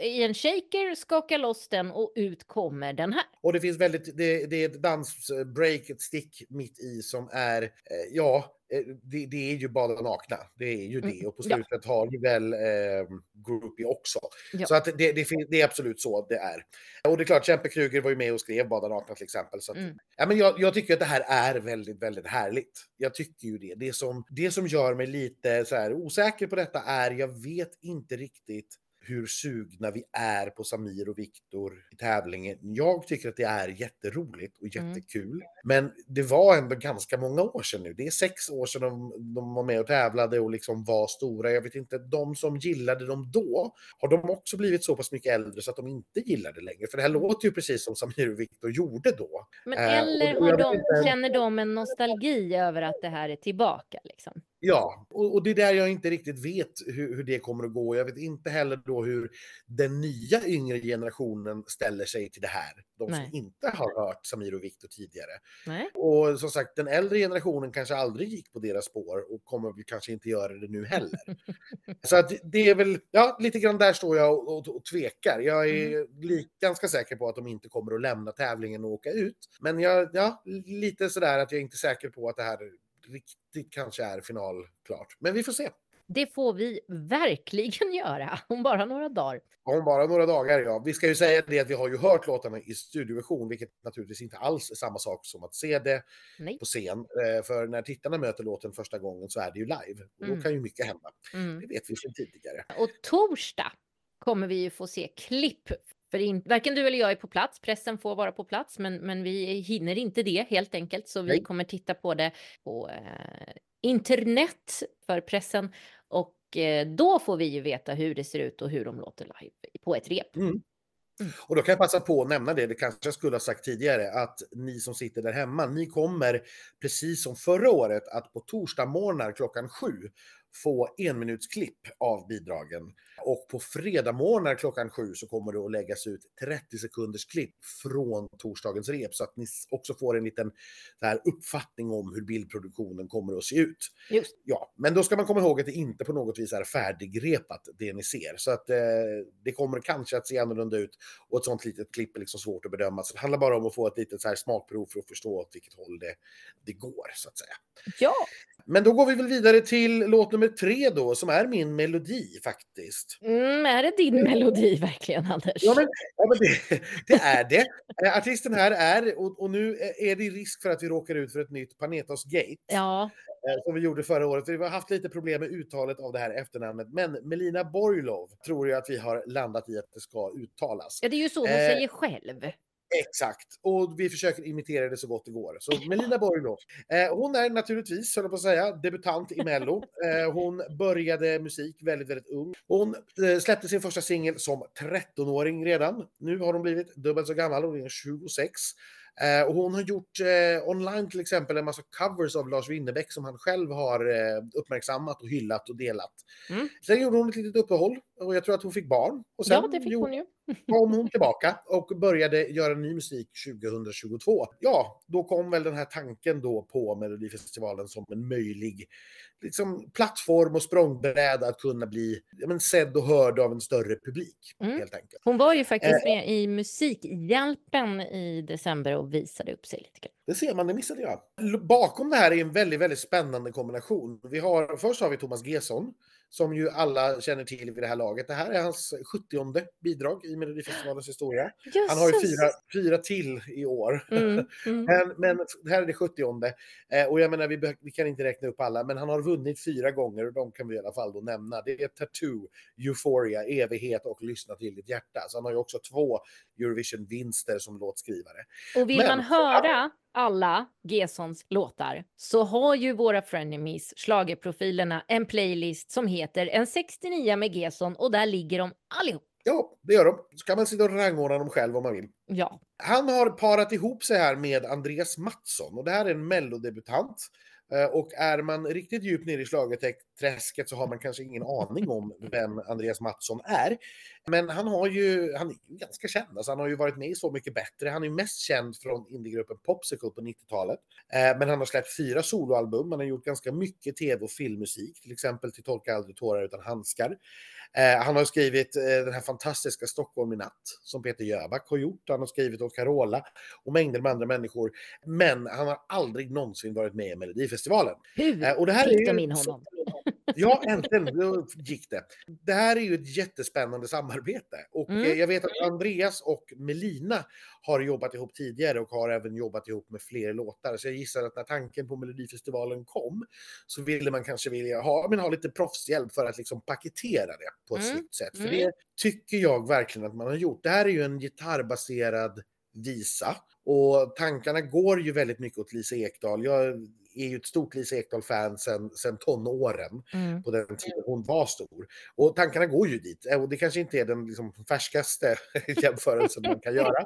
i en shaker, skaka loss den och ut kommer den här. Och det finns väldigt, det, det är ett dansbreak, ett stick mitt i som är, eh, ja, eh, det, det är ju bara nakna. Det är ju det. Mm, Och på ja. slutet har vi väl eh, groupie också. Ja. Så att det, det, det är absolut så det är. Och det är klart, Kempe Kruger var ju med och skrev Bada nakna till exempel. Så att, Mm. ja, men jag, jag tycker att det här är väldigt, väldigt härligt. Jag tycker ju det. Det som, det som gör mig lite så här osäker på detta är, jag vet inte riktigt hur sugna vi är på Samir och Viktor i tävlingen. Jag tycker att det är jätteroligt och Mm. jättekul. Men det var ändå ganska många år sedan nu. Det är sex år sedan de, de var med och tävlade och liksom var stora. Jag vet inte, de som gillade dem då, har de också blivit så pass mycket äldre så att de inte gillar det längre? För det här låter ju precis som Samir och Viktor gjorde då. Men Eh, och- eller och har de, inte- känner de en nostalgi över att det här är tillbaka? Liksom? Ja, och, och det är där jag inte riktigt vet hur, hur det kommer att gå. Jag vet inte heller då hur den nya yngre generationen ställer sig till det här. De Nej. som inte har hört Samir och Viktor tidigare. Nej? Och som sagt, den äldre generationen kanske aldrig gick på deras spår och kommer väl kanske inte göra det nu heller. Så att det är väl, ja, lite grann där står jag och, och, och tvekar. Jag är li, ganska säker på att de inte kommer att lämna tävlingen och åka ut. Men jag, ja, lite sådär att jag är inte säker på att det här riktigt kanske är finalklart. Men vi får se. Det får vi verkligen göra om bara några dagar. Om bara några dagar, ja. Vi ska ju säga det att vi har ju hört låtarna i studioversion, vilket naturligtvis inte alls är samma sak som att se det Nej. på scen. Eh, För när tittarna möter låten första gången så är det ju live. Och då Mm. kan ju mycket hända. Mm. Det vet vi sedan tidigare. Och torsdag kommer vi ju få se klipp. För in, varken du eller jag är på plats. Pressen får vara på plats, men, men vi hinner inte det helt enkelt. Så vi kommer titta på det på eh, internet för pressen. Och eh, då får vi ju veta hur det ser ut och hur de låter live på ett rep. Och då kan jag passa på att nämna det, det kanske jag skulle ha sagt tidigare, att ni som sitter där hemma, ni kommer precis som förra året att på torsdag morgnar klockan sju få enminutsklipp av bidragen. Och på fredag morgnar klockan sju så kommer det att läggas ut 30 sekunders klipp från torsdagens rep så att ni också får en liten här, uppfattning om hur bildproduktionen kommer att se ut. Just Ja, men då ska man komma ihåg att det inte på något vis är färdigrepat det ni ser. Så att eh, det kommer kanske att se annorlunda ut och ett sånt litet klipp är liksom svårt att bedöma. Så det handlar bara om att få ett litet så här smakprov för att förstå åt vilket håll det, det går så att säga. Ja, Men då går vi väl vidare till låt nummer tre då, som är min melodi faktiskt. mm, är det din melodi verkligen Anders? Ja, men, ja, men det, det är det. Eh, Artisten här är, och, och nu är det risk för att vi råkar ut för ett nytt Panetos Gate. Ja, eh, som vi gjorde förra året. Vi har haft lite problem med uttalet av det här efternamnet, men Melina Borglov tror jag att vi har landat i att det ska uttalas. ja, det är ju så hon Eh, säger själv. Exakt, och vi försöker imitera det så gott det går. Så Melina Borglov, eh, hon är naturligtvis, höll på att säga, debutant i Mello. Eh, hon började musik väldigt, väldigt ung. Hon eh, släppte sin första singel som 13-åring redan. Nu har hon blivit dubbelt så gammal, hon är 26. Eh, och hon har gjort eh, online till exempel en massa covers av Lars Winnerbäck som han själv har eh, uppmärksammat och hyllat och delat. Mm. Sen gjorde hon ett litet uppehåll och jag tror att hon fick barn. Och sen Ja, det fick hon ju. kom hon tillbaka och började göra ny musik 2022. Ja, då kom väl den här tanken då på Melodifestivalen som en möjlig liksom, plattform och språngbräda att kunna bli ja, men, sedd och hörd av en större publik. Mm. Helt enkelt. Hon var ju Eh. faktiskt med i Musikhjälpen i december och visade upp sig lite grann. Det ser man, det missade jag. Bakom det här är en väldigt, väldigt spännande kombination. Vi har, först har vi Thomas Gesson, som ju alla känner till vid det här laget. Det här är hans 70 bidrag i Melodifestivalens historia. Han har ju fyra, fyra till i år. Mm, mm. Men, men det här är det 70 eh, och jag menar vi, vi kan inte räkna upp alla, men han har vunnit fyra gånger och de kan vi i alla fall då nämna. Det är Tattoo, Euphoria, Evighet och Lyssna till ditt hjärta. Så han har ju också två Eurovision-vinster som låtskrivare. Och vill Men- man höra alla Gessons låtar så har ju våra frenemies, schlagerprofilerna, en playlist som heter En 69 med Gesson och där ligger de allihop. Ja, det gör de. Så kan man sitta och rangordna dem själv om man vill. Ja, Han har parat ihop sig här med Andreas Mattsson och det här är en mellodebutant. Eh, Och är man riktigt djupt ner i schlagerträsket så har man kanske ingen aning om vem Andreas Mattsson är. Men han har ju, han är ju ganska känd, alltså han har ju varit med i Så mycket bättre. Han är ju mest känd från indiegruppen Popsicle på 90-talet. Eh, Men han har släppt fyra soloalbum, han har gjort ganska mycket tv och filmmusik, till exempel till Torka aldrig tårar utan handskar. Eh, han har skrivit eh, den här fantastiska Stockholm i natt som Peter Jöback har gjort. Han har skrivit åt Carola och mängder med andra människor. Men han har aldrig någonsin varit med i Melodifestivalen. hur Eh, och det här är ju- in honom? Ja, äntligen då gick det. Det här är ju ett jättespännande samarbete och Mm. eh, jag vet att Andreas och Melina har jobbat ihop tidigare och har även jobbat ihop med fler låtar. Så jag gissar att när tanken på Melodifestivalen kom så ville man kanske vilja ha, men ha lite proffshjälp för att liksom paketera det på ett Mm. snyggt sätt. För Mm. det tycker jag verkligen att man har gjort. Det här är ju en gitarrbaserad visa och tankarna går ju väldigt mycket åt Lisa Ekdahl. Jag är ju ett stort Lisa Ekdahl-fan sedan sen tonåren Mm. på den tiden hon var stor. Och tankarna går ju dit. Och det kanske inte är den liksom färskaste jämförelsen man kan göra.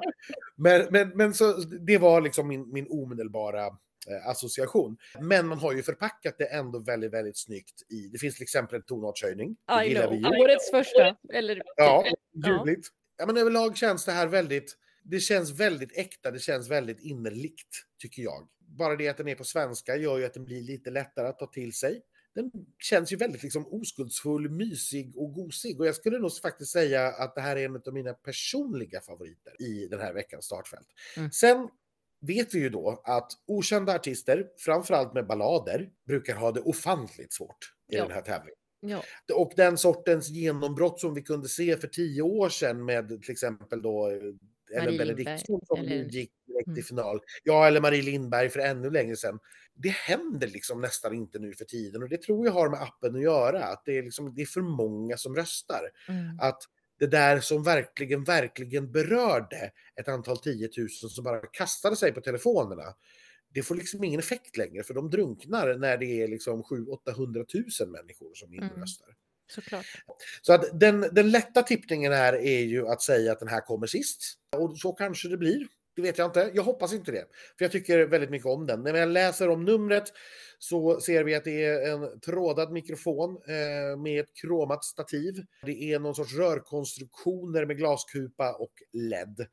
Men, men, men så, det var liksom min, min omedelbara eh, association. Men man har ju förpackat det ändå väldigt, väldigt snyggt i, det finns till exempel en tonartshöjning. I know. Årets första. Eller, Ja, Ja. ljuvligt. Ja, men överlag känns det här väldigt, det känns väldigt äkta, det känns väldigt innerligt, tycker jag. Bara det att den är på svenska gör ju att den blir lite lättare att ta till sig. Den känns ju väldigt liksom oskuldsfull, mysig och gosig. Och jag skulle nog faktiskt säga att det här är en av mina personliga favoriter i den här veckans startfält. Mm. Sen vet vi ju då att okända artister, framförallt med ballader, brukar ha det ofantligt svårt i Ja. den här tävlingen. ja. Och den sortens genombrott som vi kunde se för tio år sedan med till exempel då Marie Benediktsson som eller- gick direkt Mm. i final. Ja, eller Marie Lindberg för ännu längre sedan. Det händer liksom nästan inte nu för tiden och det tror jag har med appen att göra. Att det är, liksom, det är för många som röstar. Mm. Att det där som verkligen, verkligen berörde ett antal tiotusen som bara kastade sig på telefonerna. Det får liksom ingen effekt längre för de drunknar när det är liksom 700-800 000 människor som inte Mm. Såklart. Så att den, den lätta tippningen här är ju att säga att den här kommer sist. Och så kanske det blir. Det vet jag inte. Jag hoppas inte det. För jag tycker väldigt mycket om den. När jag läser om numret så ser vi att det är en trådad mikrofon eh, med ett kromat stativ. Det är någon sorts rörkonstruktioner med glaskupa och LED.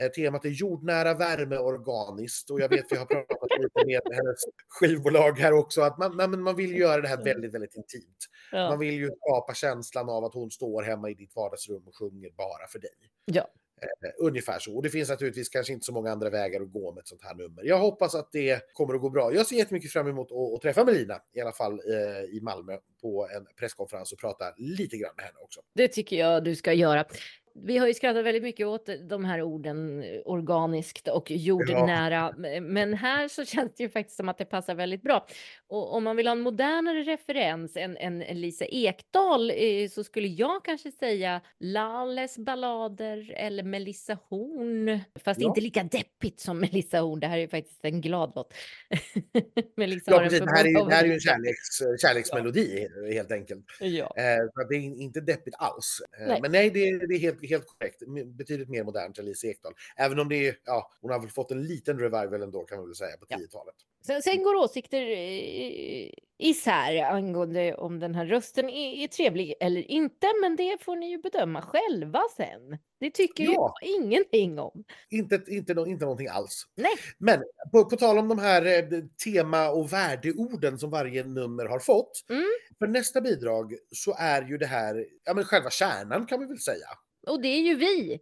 Eh, temat är jordnära, värme, organiskt. Och jag vet, vi har pratat lite med hennes skivbolag här också, att man, nej, man vill göra det här väldigt, väldigt intimt. Man Ja. vill ju skapa känslan av att hon står hemma i ditt vardagsrum och sjunger bara för dig. ja. Eh, ungefär så. Och det finns naturligtvis kanske inte så många andra vägar att gå med ett sånt här nummer. Jag hoppas att det kommer att gå bra. Jag ser jättemycket fram emot att, att träffa Melina, i alla fall eh, i Malmö, på en presskonferens och prata lite grann med henne också. Det tycker jag du ska göra. Vi har ju skrattat väldigt mycket åt de här orden eh, organiskt och jordnära. Men här så känns det ju faktiskt som att det passar väldigt bra. Och om man vill ha en modernare referens än, än, Lisa Ekdahl eh, så skulle jag kanske säga Lalles ballader eller Melissa Horn. Fast Ja. inte lika deppigt som Melissa Horn. Det här är ju faktiskt en glad låt. Melissa Ja, precis. Det här är, det här är ju en kärleks, kärleksmelodi helt enkelt. Ja. Eh, det är inte deppigt alls. Eh, Nej. Men nej, det, det är helt, helt korrekt. Betydligt mer modernt än Lisa Ekdahl. Även om det är, ja, hon har väl fått en liten revival ändå kan man väl säga på Ja. 10-talet. Sen, sen går åsikter eh, isär angående om den här rösten är, är trevlig eller inte, men det får ni ju bedöma själva sen. Det tycker Ja. jag ingenting om. Inte, inte, inte någonting alls. Nej. Men på, på tal om de här eh, tema och värdeorden som varje nummer har fått. Mm. För nästa bidrag så är ju det här, ja men själva kärnan kan vi väl säga. Och det är ju vi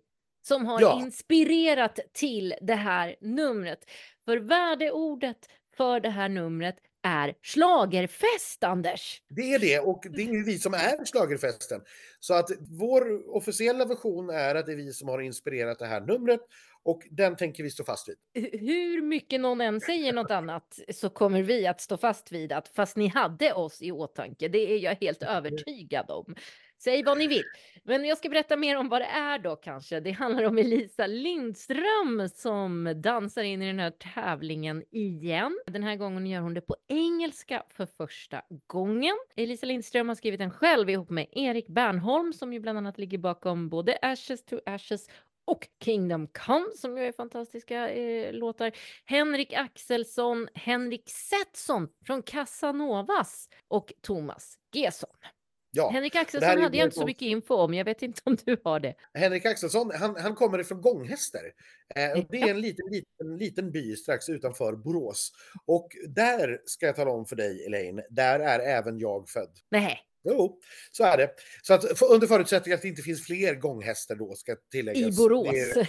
som har Ja. inspirerat till det här numret. För värdeordet för det här numret är schlagerfest, Anders. Det är det och det är ju vi som är schlagerfesten. Så att vår officiella version är att det är vi som har inspirerat det här numret och den tänker vi stå fast vid. Hur mycket någon än säger något annat så kommer vi att stå fast vid att fast ni hade oss i åtanke. Det är jag helt övertygad om. Säg vad ni vill. Men jag ska berätta mer om vad det är då kanske. Det handlar om Elisa Lindström som dansar in i den här tävlingen igen. Den här gången gör hon det på engelska för första gången. Elisa Lindström har skrivit den själv ihop med Erik Bernholm som ju bland annat ligger bakom både Ashes to Ashes och Kingdom Come som ju är fantastiska eh, låtar. Henrik Axelsson, Henrik Setson från Casanovas och Thomas Gesson. Ja, Henrik Axelsson hade jag inte så mycket info om. Jag vet inte om du har det. Henrik Axelsson, han, han kommer ifrån Gånghäster. Eh, det är en liten, liten, liten by strax utanför Borås. Och där ska jag tala om för dig, Elaine, där är även jag född. Nej, Jo, så är det. Så att för, under förutsättning att det inte finns fler gånghästar då ska tilläggas. i Borås. Är,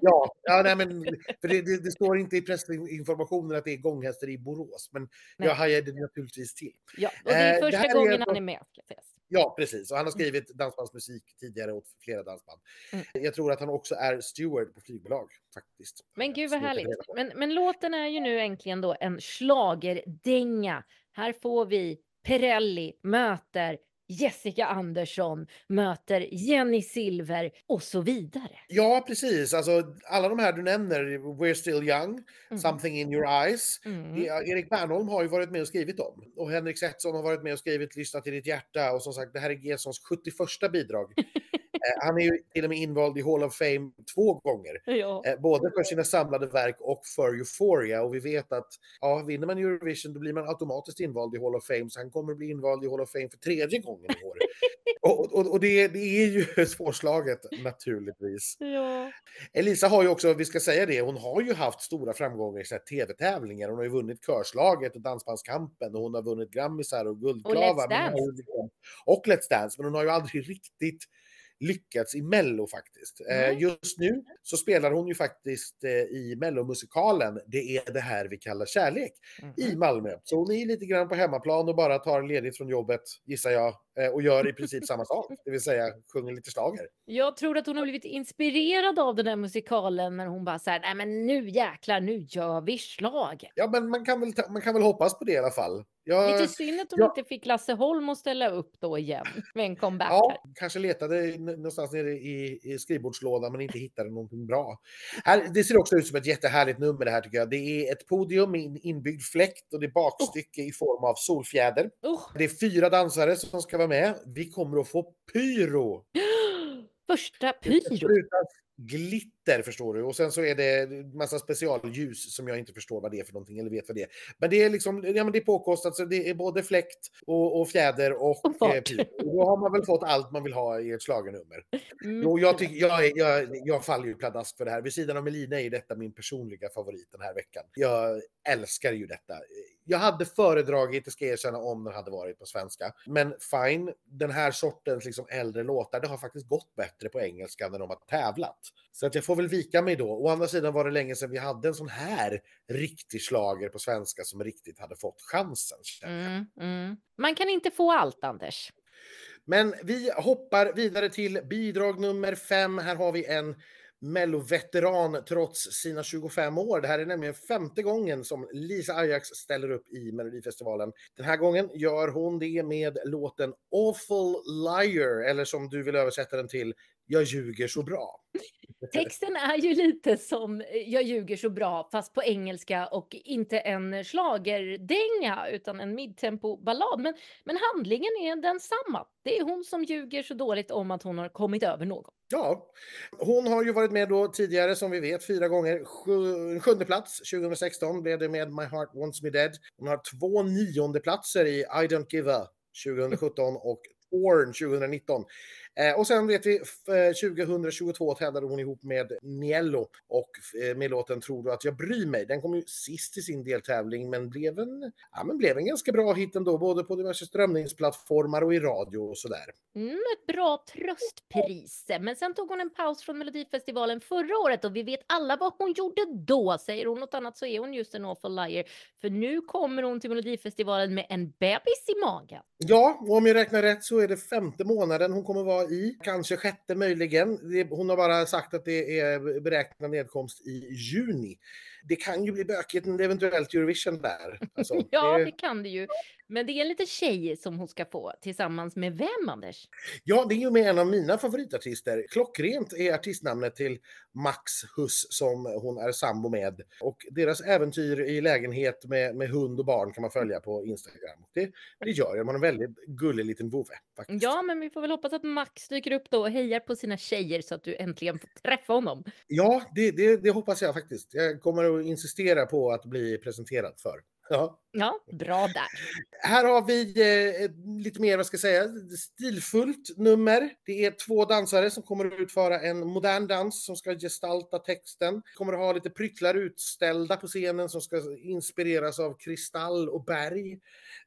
ja, ja nej, men för det, det, det står inte i pressinformationen att det är gånghästar i Borås, men Nej. jag hajade naturligtvis till. ja, och det är Eh, första är gången alltså- han är med. Ska sägas. Ja, precis. Och han har skrivit dansbandsmusik tidigare åt flera dansband. Mm. Jag tror att han också är steward på flygbolag faktiskt. Men gud vad härligt. Men, men låten är ju nu äntligen då en schlagerdänga. Här får vi Perrelli möter Jessica Andersson, möter Jenny Silver och så vidare. Ja, precis. Alltså, alla de här du nämner, We're still young, Mm. Something in your eyes. Mm. Det- Erik Bernholm har ju varit med och skrivit dem. Och Henrik Setson har varit med och skrivit Lyssna till ditt hjärta. Och som sagt, det här är Gessons 71 bidrag. Eh, Han är ju till och med invald i Hall of Fame två gånger. Ja. Eh, Både för sina samlade verk och för Euphoria. Och vi vet att ja, vinner man Eurovision då blir man automatiskt invald i Hall of Fame. Så han kommer bli invald i Hall of Fame för tredje gången i år. och och, och det, det är ju svårslaget naturligtvis. ja. Elisa har ju också, vi ska säga det, hon har ju haft stora framgångar i tv-tävlingar. Hon har ju vunnit Körslaget och Dansbandskampen och hon har vunnit Grammisar och Guldklavar. Let's har ju liksom- Och Let's Dance, men hon har ju aldrig riktigt lyckats i Mello faktiskt. Eh, Nej. just nu så spelar hon ju faktiskt eh, i Mellomusikalen Det är det här vi kallar kärlek i Mhm. Malmö. Så hon är lite grann på hemmaplan och bara tar ledigt från jobbet, gissar jag, eh, och gör i princip samma sak. Det vill säga sjunger lite schlager. Jag tror att hon har blivit inspirerad av den där musikalen när hon bara så här, nej men nu jäklar, nu gör vi schlager. Ja, men man kan väl, man kan väl hoppas på det i alla fall. Jag, Lite synd att hon ja. inte fick Lasse Holm att ställa upp då igen med en comeback här. Ja, kanske letade någonstans nere i, i skrivbordslådan men inte hittade någonting bra. Här, det ser också ut som ett jättehärligt nummer det här tycker jag. Det är ett podium med en inbyggd fläkt och det är bakstycke i form av solfjäder. Oh, Det är fyra dansare som ska vara med. Vi kommer att få pyro. första pyro. sprutas glitter förstår du och sen så är det massa specialljus som jag inte förstår vad det är för någonting eller vet vad det är. Men det är liksom, ja men det är påkostat så det är både fläkt och, och fjäder och, Och eh. Och Då har man väl fått allt man vill ha i ett schlagernummer. Mm, Jo, jag, tycker, jag, jag, jag faller ju pladask för det här. Vid sidan av Melina är detta min personliga favorit den här veckan. Jag älskar ju detta. Jag hade föredragit, det ska jag erkänna, om den hade varit på svenska. Men fine, den här sortens liksom äldre låtar, det har faktiskt gått bättre på engelska när de har tävlat. Så att jag får väl vika mig då. Å andra sidan var det länge sedan vi hade en sån här riktig slager på svenska som riktigt hade fått chansen. Mm, mm. Man kan inte få allt, Anders. Men vi hoppar vidare till bidrag nummer fem. Här har vi en Mello-veteran trots sina 25 år. Det här är nämligen femte gången som Lisa Ajax ställer upp i Melodifestivalen. Den här gången gör hon det med låten Awful Liar, eller som du vill översätta den till, Jag ljuger så bra. Texten är ju lite som eh, Jag ljuger så bra fast på engelska och inte en schlagerdänga utan en midtempo-ballad. Men, men handlingen är densamma. Det är hon som ljuger så dåligt om att hon har kommit över någon. Ja, hon har ju varit med då tidigare som vi vet fyra gånger. Sju, sjunde plats 2016 blev det med My Heart Wants Me Dead. Hon har två nionde platser i I Don't Give A 2017 och Orn 2019. Eh, och sen vet vi, 2022 eh, tävlade hon ihop med Niello och eh, med låten Tror du att jag bryr mig. Den kom ju sist i sin deltävling men blev en, ja, men blev en ganska bra hit ändå, både på diverse strömningsplattformar och i radio och sådär. Mm, ett bra tröstpris. Men sen tog hon en paus från Melodifestivalen förra året och vi vet alla vad hon gjorde då. Säger hon något annat så är hon just en awful liar. För nu kommer hon till Melodifestivalen med en bebis i magen. Ja, och om jag räknar rätt så är det femte månaden hon kommer vara i. Kanske sjätte möjligen. Hon har bara sagt att det är beräknad nedkomst i juni. Det kan ju bli bökigt eventuellt Eurovision där. Alltså, ja, det... det kan det ju. Men det är en liten tjej som hon ska få tillsammans med vem, Anders? Ja, det är ju med en av mina favoritartister. Klockrent är artistnamnet till Max Huss som hon är sambo med. Och deras äventyr i lägenhet med, med hund och barn kan man följa på Instagram. Det, det gör jag. Man är en väldigt gullig liten vovve. Ja, men vi får väl hoppas att Max dyker upp då och hejar på sina tjejer så att du äntligen får träffa honom. Ja, det, det, det hoppas jag faktiskt. Jag kommer att insistera på att bli presenterad för. Ja. Ja, bra där. Här har vi eh, lite mer, vad ska jag säga, stilfullt nummer. Det är två dansare som kommer att utföra en modern dans som ska gestalta texten. Kommer att ha lite pryttlar utställda på scenen som ska inspireras av kristall och berg.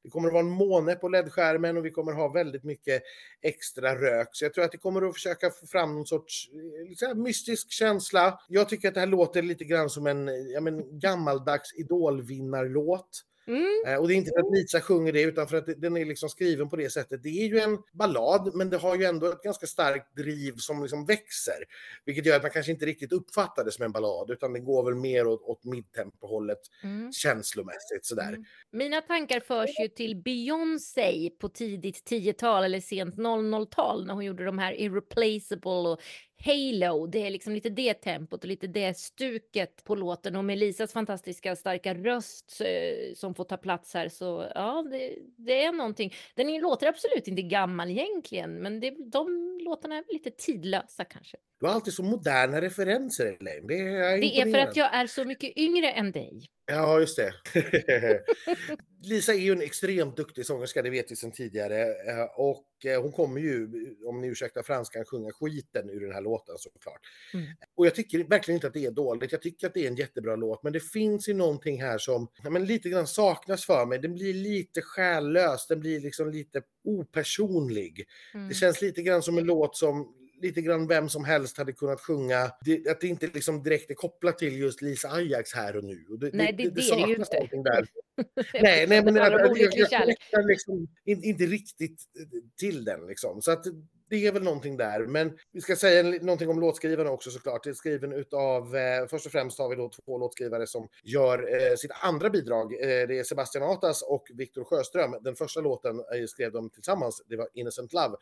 Det kommer att vara en måne på ledskärmen och vi kommer att ha väldigt mycket extra rök. Så jag tror att det kommer att försöka få fram någon sorts liksom, mystisk känsla. Jag tycker att det här låter lite grann som en ja, men, gammaldags idolvinnarlåt. Mm. Eh, och det är inte för att Lisa sjunger det, utan för att den är liksom skriven på det sättet. Det är ju en ballad, men det har ju ändå ett ganska starkt driv som liksom växer. Vilket gör att man kanske inte riktigt uppfattar det som en ballad, utan det går väl mer åt, åt midtempohållet mm. känslomässigt sådär. Mm. Mina tankar förs ju till Beyoncé på tidigt 10-tal eller sent 00-tal när hon gjorde de här Irreplaceable och Halo. Det är liksom lite det tempot och lite det stuket på låten och med Lisas fantastiska starka röst eh, som får ta plats här så ja, det, det är någonting. Den låter absolut inte gammal egentligen, men det, de låtarna är lite tidlösa kanske. Du har alltid så moderna referenser, Elaine. Det är, det är för att jag är så mycket yngre än dig. Ja, just det. Lisa är ju en extremt duktig sångerska, det vet vi sedan tidigare. Eh, och eh, hon kommer ju, om ni ursäktar franskan, sjunga skiten ur den här låten såklart. Mm. Och jag tycker verkligen inte att det är dåligt. Jag tycker att det är en jättebra låt, men det finns ju någonting här som men lite grann saknas för mig. Den blir lite själlös, den blir liksom lite opersonlig. Mm. Det känns lite grann som en låt som lite grann vem som helst hade kunnat sjunga. Det, att det inte liksom direkt är kopplat till just Lisa Ajax här och nu. Och det, nej, det, det, det, är det ju inte. Där. nej, nej, men jag, jag, jag, jag liksom inte riktigt till den liksom. Så att det är väl någonting där. Men vi ska säga någonting om låtskrivarna också såklart. Det är skriven utav, eh, först och främst har vi då två låtskrivare som gör eh, sitt andra bidrag. Eh, det är Sebastian Atas och Viktor Sjöström. Den första låten eh, skrev de tillsammans, det var Innocent Love.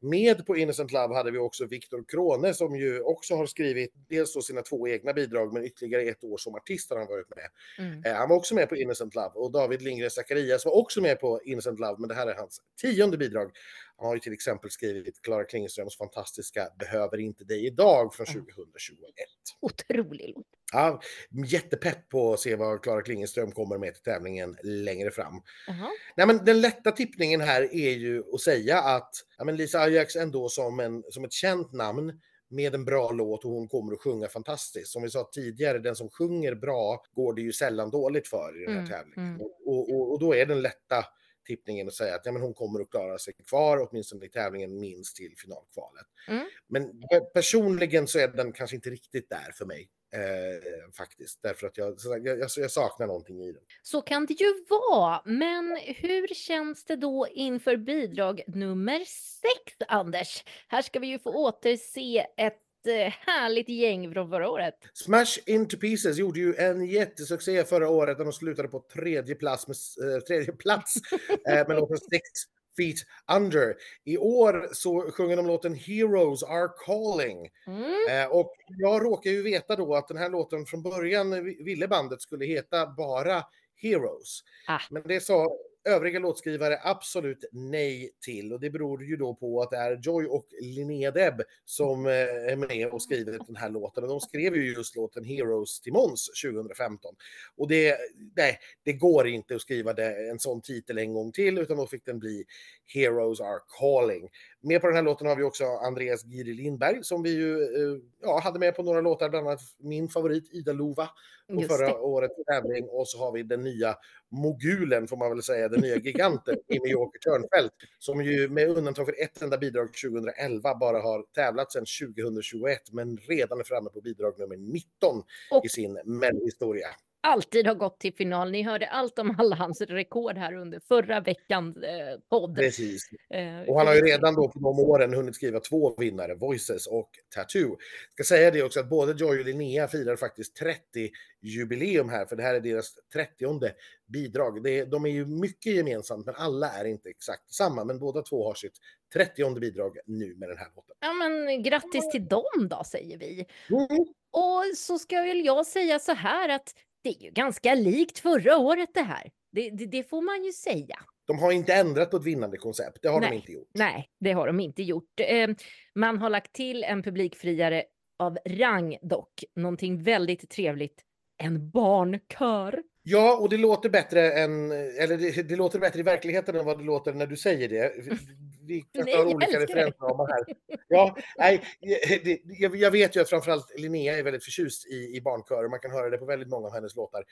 Med på Innocent Love hade vi också Viktor Krone som ju också har skrivit dels då sina två egna bidrag men ytterligare ett år som artist har han varit med. Mm. Eh, han var också med på Innocent Love och David Lindgren Zacharias var också med på Innocent Love men det här är hans tionde bidrag. Han har ju till exempel skrivit Klara Klingenströms fantastiska Behöver inte dig idag från 2021. Otrolig låt. Ja, jättepepp på att se vad Klara Klingenström kommer med till tävlingen längre fram. Uh-huh. Nej, men den lätta tippningen här är ju att säga att ja, men Lisa Ajax ändå som, en, som ett känt namn med en bra låt och hon kommer att sjunga fantastiskt. Som vi sa tidigare, den som sjunger bra går det ju sällan dåligt för i den här mm, tävlingen. Mm. Och, och, och, då är den lätta tippningen och säga att ja, men hon kommer att klara sig kvar, åtminstone i tävlingen, minst till finalkvalet. Mm. Men personligen så är den kanske inte riktigt där för mig. Eh, faktiskt, därför att jag, jag, jag, saknar någonting i den. Så kan det ju vara, men hur känns det då inför bidrag nummer sex, Anders? Här ska vi ju få återse ett härligt gäng från förra året. Smash Into Pieces gjorde ju en jättesuccé förra året när de slutade på tredje plats med, äh, tredje plats, äh, med låten Sex Feet Under. I år så sjunger de låten Heroes Are Calling. Mm. Eh, och jag råkar ju veta då att den här låten från början ville bandet skulle heta bara Heroes. Ah. Men det sa övriga låtskrivare absolut nej till och det beror ju då på att det är Joy och Linnea Deb som eh, är med och skriver den här låten och de skrev ju just låten Heroes till Måns 2015. Och det, nej, det går inte att skriva det, en sån titel en gång till utan då fick den bli Heroes Are Calling. Med på den här låten har vi också Andreas Giri Lindberg som vi ju eh, ja, hade med på några låtar, bland annat min favorit Ida Lova på Just förra det. årets tävling och så har vi den nya mogulen får man väl säga, den nya giganten Jimmy Joker Törnfeldt som ju med undantag för ett enda bidrag 2011 bara har tävlat sedan 2021 men redan är framme på bidrag nummer 19 Och i sin Mellohistoria. Alltid har gått till final. Ni hörde allt om alla hans rekord här under förra veckans eh, podd. Precis. Eh, Och han har ju redan då på de åren hunnit skriva två vinnare, Voices och Tattoo. Ska säga det också att både Joy och Linnea firar faktiskt 30-jubileum här, för det här är deras 30 bidrag. De är ju mycket gemensamt, men alla är inte exakt samma. Men båda två har sitt 30 bidrag nu med den här låten. Ja, men grattis till dem då, säger vi. Mm. Och så ska väl jag säga så här att det är ju ganska likt förra året det här. Det, det, det får man ju säga. De har inte ändrat på ett vinnande koncept, det har Nej. de inte gjort. Nej, det har de inte gjort. Eh, man har lagt till en publikfriare av rang dock. Någonting väldigt trevligt. En barnkör. Ja, och det låter bättre än, eller det, det låter bättre i verkligheten än vad det låter när du säger det. Vi kanske Nej, har olika referensramar här. Ja, nej, det, jag, jag vet ju att framförallt Linnea är väldigt förtjust i, i barnkörer. Man kan höra det på väldigt många av hennes låtar.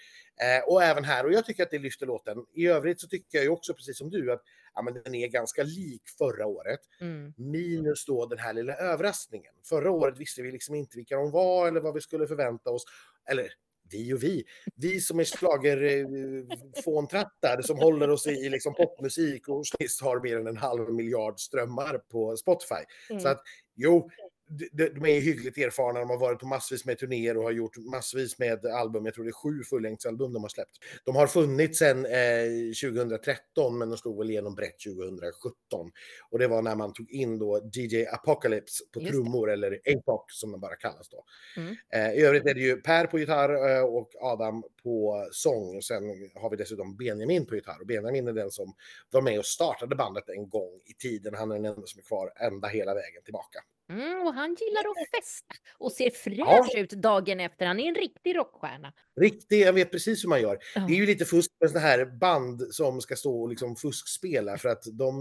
Eh, och även här, och jag tycker att det lyfter låten. I övrigt så tycker jag ju också, precis som du, att ja, men den är ganska lik förra året. Mm. Minus då den här lilla överraskningen. Förra året visste vi liksom inte vilka de var eller vad vi skulle förvänta oss. Eller vi och vi. Vi som är schlagerfåntrattar som håller oss i, liksom popmusik och har mer än en halv miljard strömmar på Spotify. Så Mm. att jo, de, de de är hyggligt erfarna. De har varit på massvis med turnéer och har gjort massvis med album. Jag tror det är sju fullängdsalbum de har släppt. De har funnits sedan eh, 2013 men de slog väl igenom brett 2017. Och det var när man tog in då DJ Apocalypse på Just det. trummor eller APOC som den bara kallas då. Mm. Eh, I övrigt är det ju Per på gitarr eh, och Adam på sång. Och sen har vi dessutom Benjamin på gitarr. Och Benjamin är den som var med och startade bandet en gång i tiden. Han är den enda som är kvar ända hela vägen tillbaka. Mm, och han gillar att festa och ser fräsch Ja. ut dagen efter. Han är en riktig rockstjärna. Riktigt, jag vet precis hur man gör. Ja. Det är ju lite fusk med sådana här band som ska stå och liksom fuskspela för att de,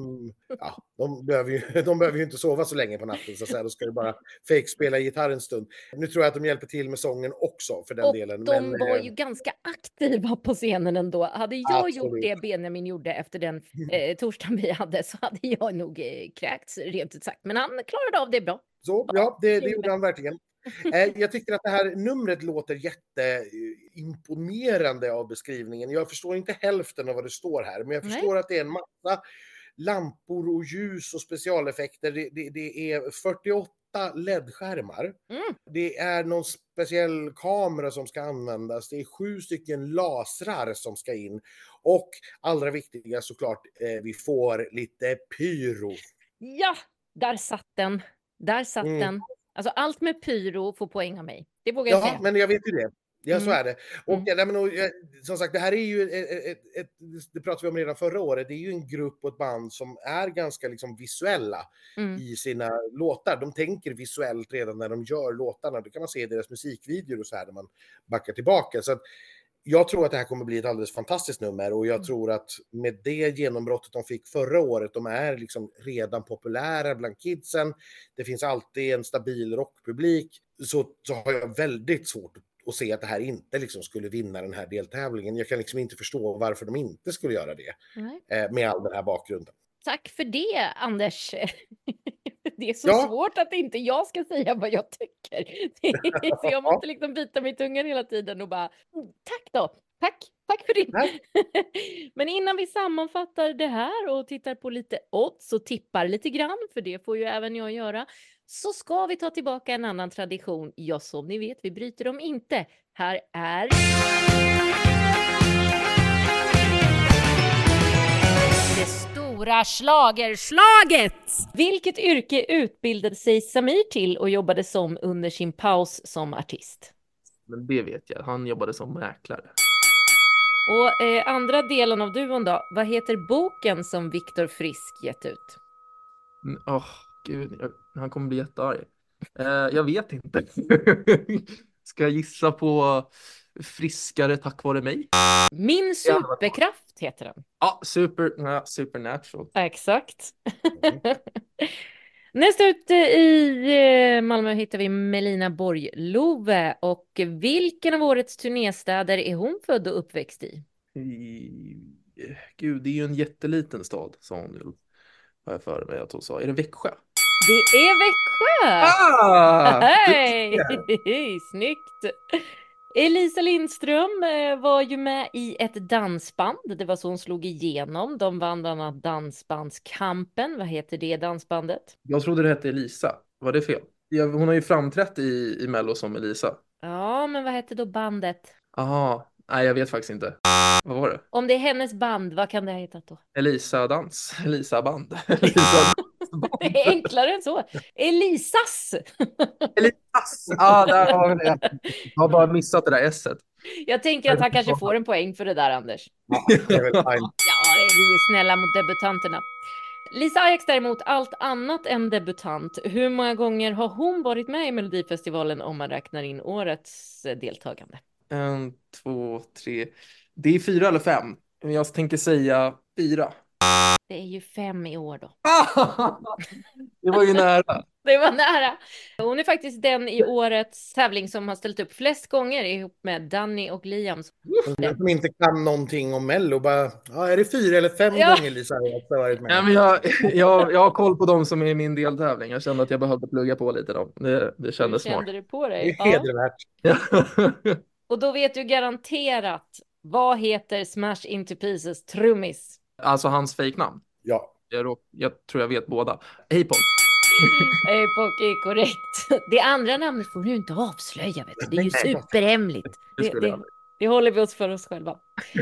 ja, de, behöver ju, de behöver ju inte sova så länge på natten så att säga. Då ska ju bara fake-spela gitarr en stund. Nu tror jag att de hjälper till med sången också för den Och delen. de men, var eh, ju ganska aktiva på scenen ändå. Hade jag gjort Absolut. det Benjamin gjorde efter den eh, torsdagen vi hade så hade jag nog eh, kräkts rent ut sagt. Men han klarade av det bra. Så, ja, det, det gjorde han verkligen. Eh, jag tycker att det här numret låter jätteimponerande av beskrivningen. Jag förstår inte hälften av vad det står här, men jag Nej. förstår att det är en massa lampor och ljus och specialeffekter. Det, det, det är 48 LED-skärmar. Mm. Det är någon speciell kamera som ska användas. Det är sju stycken lasrar som ska in. Och allra viktigast såklart, eh, vi får lite pyro. Ja, där satt den. Där satt Mm. den. Alltså allt med pyro får poäng av mig. Det vågar jag Ja, säga. men jag vet ju det. Ja, så Mm. är det. Och, Mm. ja, nej, men, och, ja, som sagt, det här är ju ett, ett, ett, det pratade vi om redan förra året, det är ju en grupp och ett band som är ganska liksom, visuella Mm. i sina låtar. De tänker visuellt redan när de gör låtarna. Det kan man se i deras musikvideor och så här när man backar tillbaka. Så att, jag tror att det här kommer bli ett alldeles fantastiskt nummer och jag Mm. tror att med det genombrottet de fick förra året, de är liksom redan populära bland kidsen. Det finns alltid en stabil rockpublik. Så, så har jag väldigt svårt att se att det här inte liksom skulle vinna den här deltävlingen. Jag kan liksom inte förstå varför de inte skulle göra det Nej. eh, med all den här bakgrunden. Tack för det, Anders. Det är så Ja. svårt att inte jag ska säga vad jag tycker. Så jag måste liksom bita mig i tungan hela tiden och bara "Mm, tack då. Tack, tack för. Tack. Men innan vi sammanfattar det här och tittar på lite odds och tippar lite grann, för det får ju även jag göra, så ska vi ta tillbaka en annan tradition. Ja, som ni vet, vi bryter dem inte. Här är det stora schlagerslaget! Vilket yrke utbildade sig Samir till och jobbade som under sin paus som artist? Men det vet jag. Han jobbade som mäklare. Och eh, andra delen av duon då, vad heter boken som Viktor Frisk gett ut? Mm, Åh, gud, jag, han kommer bli jättearg. Eh, jag vet inte. Ska jag gissa på friskare tack vare mig? Min superkraft heter den. Ja, super, ja, supernatural. Exakt. Nästa ut eh, i eh, Malmö hittar vi Melina Borg-Love och vilken av årets turnéstäder är hon född och uppväxt i? I, gud, det är ju en jätteliten stad, sa hon. ju. Har jag för mig att hon sa. Är det Växjö? Det är Växjö! Ah! Hej! Snyggt! Elisa Lindström eh, var ju med i ett dansband. Det var så hon slog igenom. De vann bland annat Dansbandskampen. Vad heter det dansbandet? Jag trodde det hette Elisa. Var det fel? Hon har ju framträtt i, i Mello som Elisa. Ja, men vad hette då bandet? Aha, nej jag vet faktiskt inte. Vad var det? Om det är hennes band, vad kan det ha hetat då? Elisa dans, Elisa band. Elisa dansband. Det är enklare än så. Elisas! Elisas! Ja, där har vi det. Jag har bara missat det där s-et. Jag tänker att han kanske får en poäng för det där, Anders. Ja, det är väl fine. Ja, vi är snälla mot debutanterna. Lisa Ajax däremot, allt annat än debutant. Hur många gånger har hon varit med i Melodifestivalen om man räknar in årets deltagande? En, två, tre. Det är fyra eller fem. Men jag tänker säga fyra. Det är ju fem i år då. Det var ju nära. Det var nära. Hon är faktiskt den i årets tävling som har ställt upp flest gånger ihop med Danny och Liam. Jag som inte kan någonting om Mello, bara, ja, är det fyra eller fem Ja. gånger Lisa har varit med? Ja, men jag, jag, jag har koll på dem som är i min deltävling. Jag kände att jag behövde plugga på lite. Då. Det, det Hur kändes smart. kände du på Det dig? är Ja. hedervärt. Ja. Och då vet du garanterat, vad heter Smash Into Pieces trummis? Alltså hans fejknamn. Ja. Jag, jag tror jag vet båda. Apon. Epoch är korrekt. Det andra namnet får du inte avslöja, vet du. Det är ju superhemligt. Det Det. Det håller vi oss för oss själva.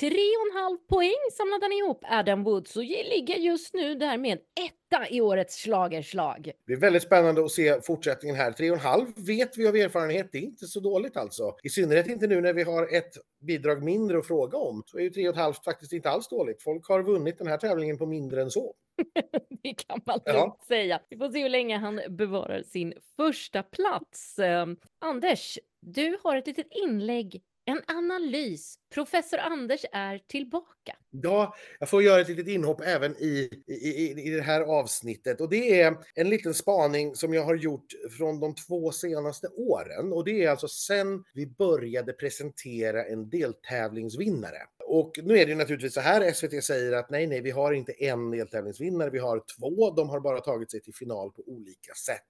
Tre och en halv poäng samlade han ihop Adam Woods och ligger just nu där med etta i årets schlagerslag. Det är väldigt spännande att se fortsättningen här. Tre och en halv vet vi av erfarenhet, det är inte så dåligt alltså. I synnerhet inte nu när vi har ett bidrag mindre att fråga om. Så är ju tre och ett halvt faktiskt inte alls dåligt. Folk har vunnit den här tävlingen på mindre än så. Det kan man Ja. lugnt säga. Vi får se hur länge han bevarar sin första plats. Eh, Anders, du har ett litet inlägg, en analys. Professor Anders är tillbaka. Ja, jag får göra ett litet inhopp även i, i, i, det här avsnittet. Och det är en liten spaning som jag har gjort från de två senaste åren. Och det är alltså sen vi började presentera en deltävlingsvinnare. Och nu är det ju naturligtvis så här, SVT säger att nej, nej, vi har inte en deltävlingsvinnare, vi har två. De har bara tagit sig till final på olika sätt.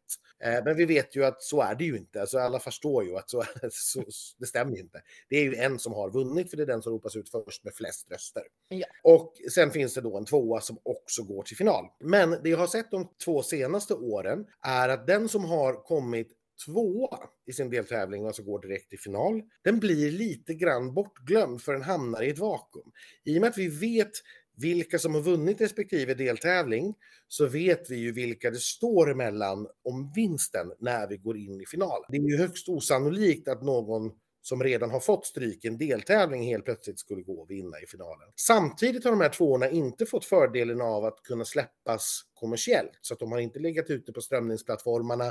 Eh, men vi vet ju att så är det ju inte. Alltså alla förstår ju att så, så, det stämmer ju inte. Det är ju en som har vunnit, för det är den som ropas ut först med flest röster. Ja. Och sen finns det då en tvåa som också går till final. Men det jag har sett de två senaste åren är att den som har kommit tvåa i sin deltävling, alltså går direkt till final, den blir lite grann bortglömd för den hamnar i ett vakuum. I och med att vi vet vilka som har vunnit respektive deltävling så vet vi ju vilka det står emellan om vinsten när vi går in i finalen. Det är ju högst osannolikt att någon som redan har fått stryk i en deltävling helt plötsligt skulle gå och vinna i finalen. Samtidigt har de här tvåorna inte fått fördelen av att kunna släppas kommersiellt, så att de har inte legat ute på strömningsplattformarna.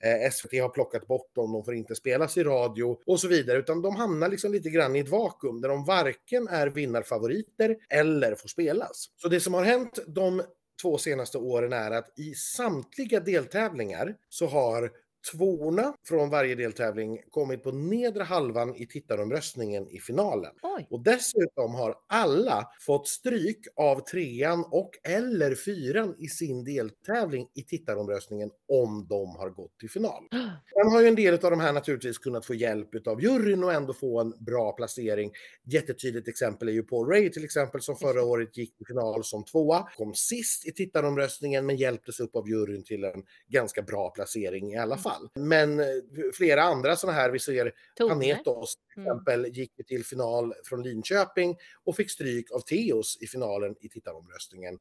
Eh, SVT har plockat bort dem, de får inte spelas i radio och så vidare, utan de hamnar liksom lite grann i ett vakuum där de varken är vinnarfavoriter eller får spelas. Så det som har hänt de två senaste åren är att i samtliga deltävlingar så har tvåorna från varje deltävling kommit på nedre halvan i tittaromröstningen i finalen. Oj, Och dessutom har alla fått stryk av trean och eller fyran i sin deltävling i tittaromröstningen om de har gått till final. Sen har ju en del av de här naturligtvis kunnat få hjälp av juryn och ändå få en bra placering. Jättetydligt exempel är ju Paul Ray till exempel som förra året gick till final som tvåa, kom sist i tittaromröstningen men hjälptes upp av juryn till en ganska bra placering i alla fall. Fall. Men eh, flera andra sådana här, vi ser Toner. Panetos till Mm. exempel gick ju till final från Linköping och fick stryk av Teos i finalen i tittaromröstningen.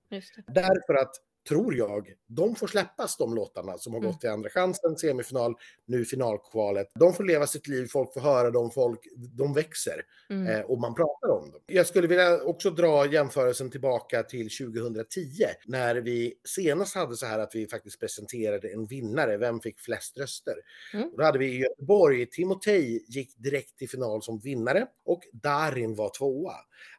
Därför att, tror jag, de får släppas de låtarna som har Mm. gått till andra chansen, semifinal, nu finalkvalet. De får leva sitt liv, folk får höra dem, folk, de växer Mm. eh, och man pratar om dem. Jag skulle vilja också dra jämförelsen tillbaka till 2010 när vi senast hade så här att vi faktiskt presenterade en vinnare, vem fick flest röster? Mm. Och då hade vi i Göteborg, Timotej gick direkt till final som vinnare och Darin var tvåa.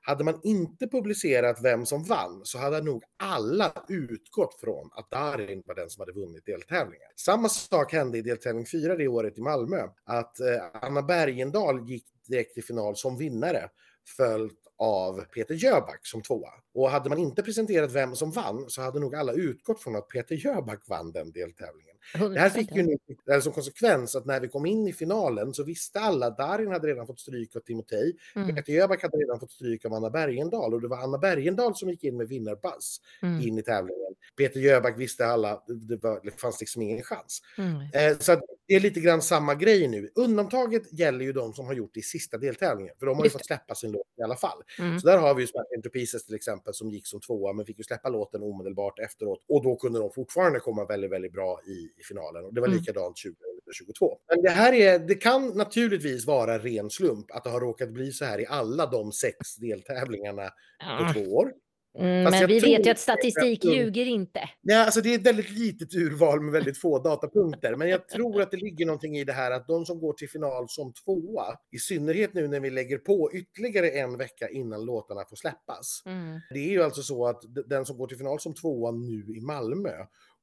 Hade man inte publicerat vem som vann så hade nog alla utgått från att Darin var den som hade vunnit deltävlingen. Samma sak hände i deltävling 4 det året i Malmö, att eh, Anna Bergendahl gick direkt till final som vinnare följt av Peter Jöback som tvåa. Och hade man inte presenterat vem som vann så hade nog alla utgått från att Peter Jöback vann den deltävlingen. Det här fick ju nu som konsekvens att när vi kom in i finalen så visste alla att Darin hade redan fått stryk av Timotej. Mm. Peter Jöback hade redan fått stryk av Anna Bergendahl och det var Anna Bergendahl som gick in med vinnarbuzz Mm. in i tävlingen. Peter Jöback visste alla, det, var, det fanns liksom ingen chans. Mm. Eh, så att det är lite grann samma grej nu. Undantaget gäller ju de som har gjort det i sista deltävlingen, för de har ju Just fått släppa sin låt i alla fall. Mm. Så där har vi ju Into Pieces till exempel som gick som tvåa men fick ju släppa låten omedelbart efteråt och då kunde de fortfarande komma väldigt, väldigt bra i, i finalen och det var Mm. likadant 2022. Men det här är, det kan naturligtvis vara ren slump att det har råkat bli så här i alla de sex deltävlingarna på två år. Mm, men vi vet ju att att- statistik Mm. ljuger inte. Nej, alltså det är ett väldigt litet urval med väldigt få datapunkter. Men jag tror att det ligger någonting i det här att de som går till final som tvåa, i synnerhet nu när vi lägger på ytterligare en vecka innan låtarna får släppas. Mm. Det är ju alltså så att den som går till final som tvåa nu i Malmö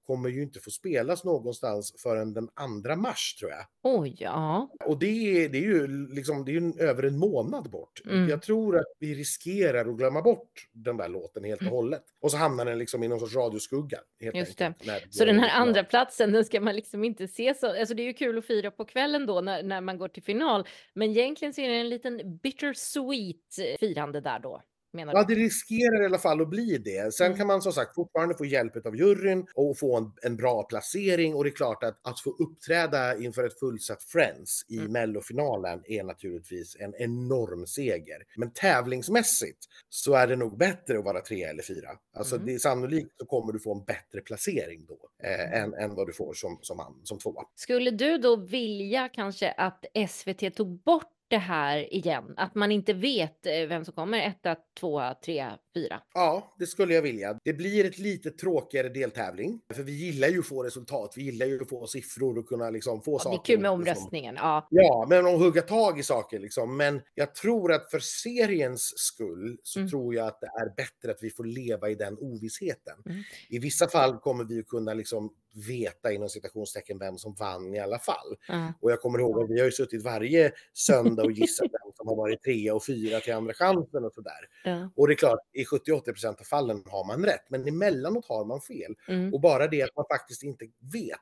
kommer ju inte få spelas någonstans förrän den 2 mars tror jag. Oj, ja. Och det är, det är ju liksom, det är ju över en månad bort. Mm. Jag tror att vi riskerar att glömma bort den där låten helt och hållet. Och så hamnar den liksom i någon sorts radioskugga. Helt Just enkelt, när Så den här andra platsen, den ska man liksom inte se så... Alltså det är ju kul att fira på kvällen då när, när man går till final. Men egentligen så är det en liten bittersweet eh, firande där då, menar Ja, du? det riskerar i alla fall att bli det. Sen Mm. kan man som sagt fortfarande få hjälp av juryn och få en, en bra placering. Och det är klart att, att få uppträda inför ett fullsatt Friends i Mm. mellofinalen är naturligtvis en enorm seger. Men tävlingsmässigt så är det nog bättre att vara tre eller fyra. Alltså Mm. det är sannolikt så kommer du få en bättre placering då eh, än, än vad du får som, som, som tvåa. Skulle du då vilja kanske att SVT tog bort det här igen? Att man inte vet eh, vem som kommer etta, tvåa, trea, fyra? Ja, det skulle jag vilja. Det blir ett lite tråkigare deltävling. För vi gillar ju att få resultat. Vi gillar ju att få siffror och kunna liksom få Ja, det saker. är kul med liksom- omröstningen. Ja. Ja, men att hugga tag i saker liksom. Men jag tror att för seriens skull så Mm. tror jag att det är bättre att vi får leva i den ovissheten. Mm. I vissa fall kommer vi ju kunna liksom veta inom citationstecken vem som vann i alla fall. Ja. Och jag kommer ihåg att vi har ju suttit varje söndag och gissat vem som har varit trea och fyra till andra chansen och sådär. Ja. Och det är klart, i 70-80% av fallen har man rätt, men emellanåt har man fel. Mm. Och bara det att man faktiskt inte vet.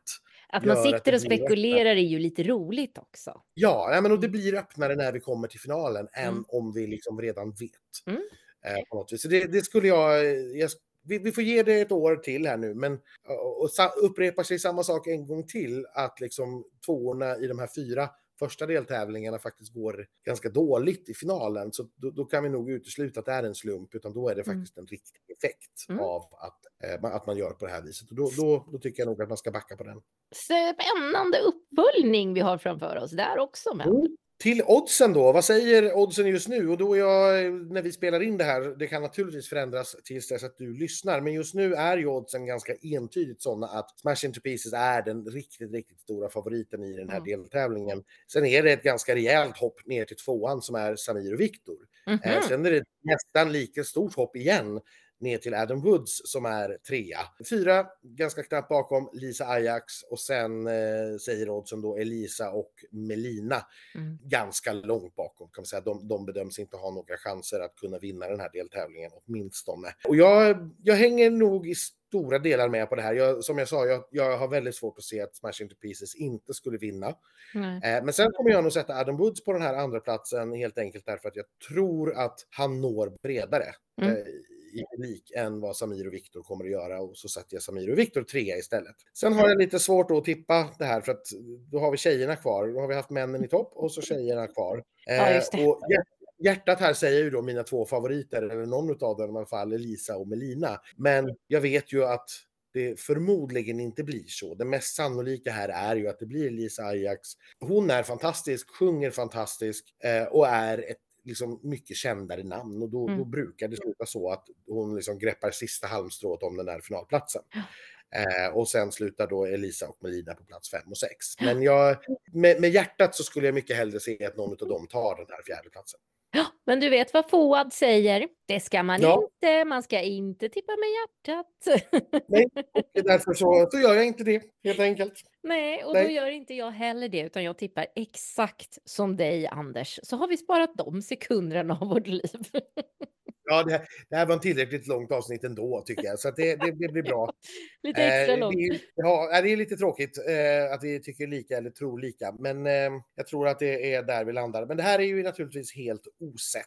Att man att sitter det och spekulerar är ju lite roligt också. Ja, nej, men och det blir öppnare när vi kommer till finalen än Mm. om vi liksom redan vet. Mm. Eh, på något vis. Så det, det skulle jag, jag vi, vi får ge det ett år till här nu, men och, och sa, upprepar sig samma sak en gång till, att liksom tvåorna i de här fyra första deltävlingarna faktiskt går ganska dåligt i finalen, så då, då kan vi nog utesluta att det är en slump, utan då är det Mm. faktiskt en riktig effekt Mm. av att, eh, att man gör på det här viset. Och då, då, då tycker jag nog att man ska backa på den. Spännande uppföljning vi har framför oss där också. Men. Mm. Till oddsen då, vad säger oddsen just nu? Och då är jag, när vi spelar in det här, det kan naturligtvis förändras tills dess att du lyssnar, men just nu är ju oddsen ganska entydigt sådana att Smash Into Pieces är den riktigt, riktigt stora favoriten i den här Mm. deltävlingen. Sen är det ett ganska rejält hopp ner till tvåan som är Samir och Viktor. Mhm. Eh, sen är det nästan lika stort hopp igen ner till Adam Woods som är trea. Fyra, ganska knappt bakom, Lisa Ajax och sen eh, säger oddsen då Elisa och Melina Mm. ganska långt bakom kan man säga. De, de bedöms inte ha några chanser att kunna vinna den här deltävlingen åtminstone. Och jag, jag hänger nog i stora delar med på det här. Jag, som jag sa, jag, jag har väldigt svårt att se att Smash Into Pieces inte skulle vinna. Eh, men sen kommer jag nog sätta Adam Woods på den här andra platsen helt enkelt därför att jag tror att han når bredare. Mm. Eh, i publik än vad Samir och Viktor kommer att göra och så sätter jag Samir och Viktor trea istället. Sen har jag lite svårt att tippa det här för att då har vi tjejerna kvar. Då har vi haft männen i topp och så tjejerna kvar. Ja. Eh, och hjärt- hjärtat här säger ju då mina två favoriter, eller någon av dem i alla fall, Elisa och Melina. Men jag vet ju att det förmodligen inte blir så. Det mest sannolika här är ju att det blir Lisa Ajax. Hon är fantastisk, sjunger fantastisk eh, och är ett liksom mycket kändare namn och då, Mm. då brukar det sluta så att hon liksom greppar sista halmstrået om den där finalplatsen. Eh, och sen slutar då Elisa och Melina på plats fem och sex. Men jag, med, med hjärtat så skulle jag mycket hellre se att någon av dem tar den här fjärde platsen. Ja, men du vet vad Fouad säger. Det ska man Ja. inte. Man ska inte tippa med hjärtat. Nej, därför så, så gör jag inte det helt enkelt. Nej, och då Nej. gör inte jag heller det, utan jag tippar exakt som dig, Anders. Så har vi sparat de sekunderna av vårt liv. Ja, det, det här var en tillräckligt långt avsnitt ändå tycker jag, så att det, det, det blir bra. Lite extra Eh, långt. Det ja, det är lite tråkigt eh, att vi tycker lika eller tror lika, men eh, jag tror att det är där vi landar. Men det här är ju naturligtvis helt osett.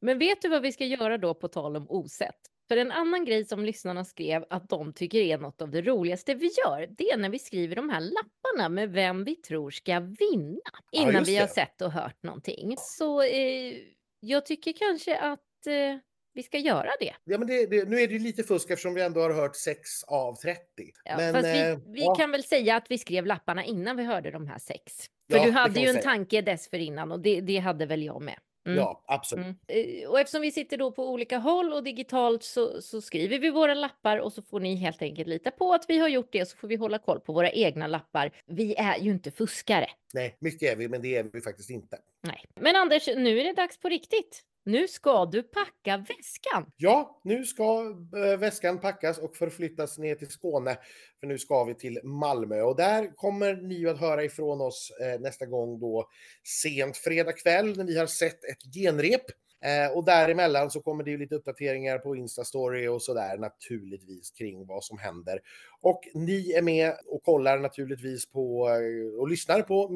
Men vet du vad vi ska göra då på tal om osett? För en annan grej som lyssnarna skrev att de tycker är något av det roligaste vi gör, det är när vi skriver de här lapparna med vem vi tror ska vinna Ja, innan just vi har sett och hört någonting. Så eh, jag tycker kanske att eh, vi ska göra det. Ja, men det, det, nu är det lite fusk eftersom vi ändå har hört 6 av 30. Ja, men, fast vi, eh, vi ja, kan väl säga att vi skrev lapparna innan vi hörde de här sex. För Ja, du hade ju en säga. tanke dessförinnan och det, det hade väl jag med. Mm. ja, absolut. Mm. Eh, Och eftersom vi sitter då på olika håll och digitalt så, så skriver vi våra lappar och så får ni helt enkelt lita på att vi har gjort det så får vi hålla koll på våra egna lappar. Vi är ju inte fuskare. Nej, mycket är vi, men det är vi faktiskt inte. Nej. Men Anders, nu är det dags på riktigt. Nu ska du packa väskan. Ja, nu ska eh, väskan packas och förflyttas ner till Skåne. För nu ska vi till Malmö och där kommer ni ju att höra ifrån oss eh, nästa gång då sent fredag kväll när vi har sett ett genrep. Eh, och däremellan så kommer det ju lite uppdateringar på Instastory och sådär naturligtvis kring vad som händer. Och ni är med och kollar naturligtvis på eh, och lyssnar på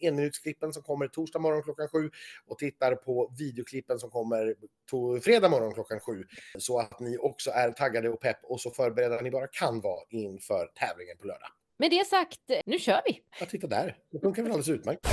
enminutsklippen som kommer torsdag morgon klockan sju och tittar på videoklippen som kommer to- fredag morgon klockan sju. Så att ni också är taggade och pepp och så förberedda ni bara kan vara inför tävlingen på lördag. Med det sagt, nu kör vi! Ja, titta där. Det funkar väl alldeles utmärkt.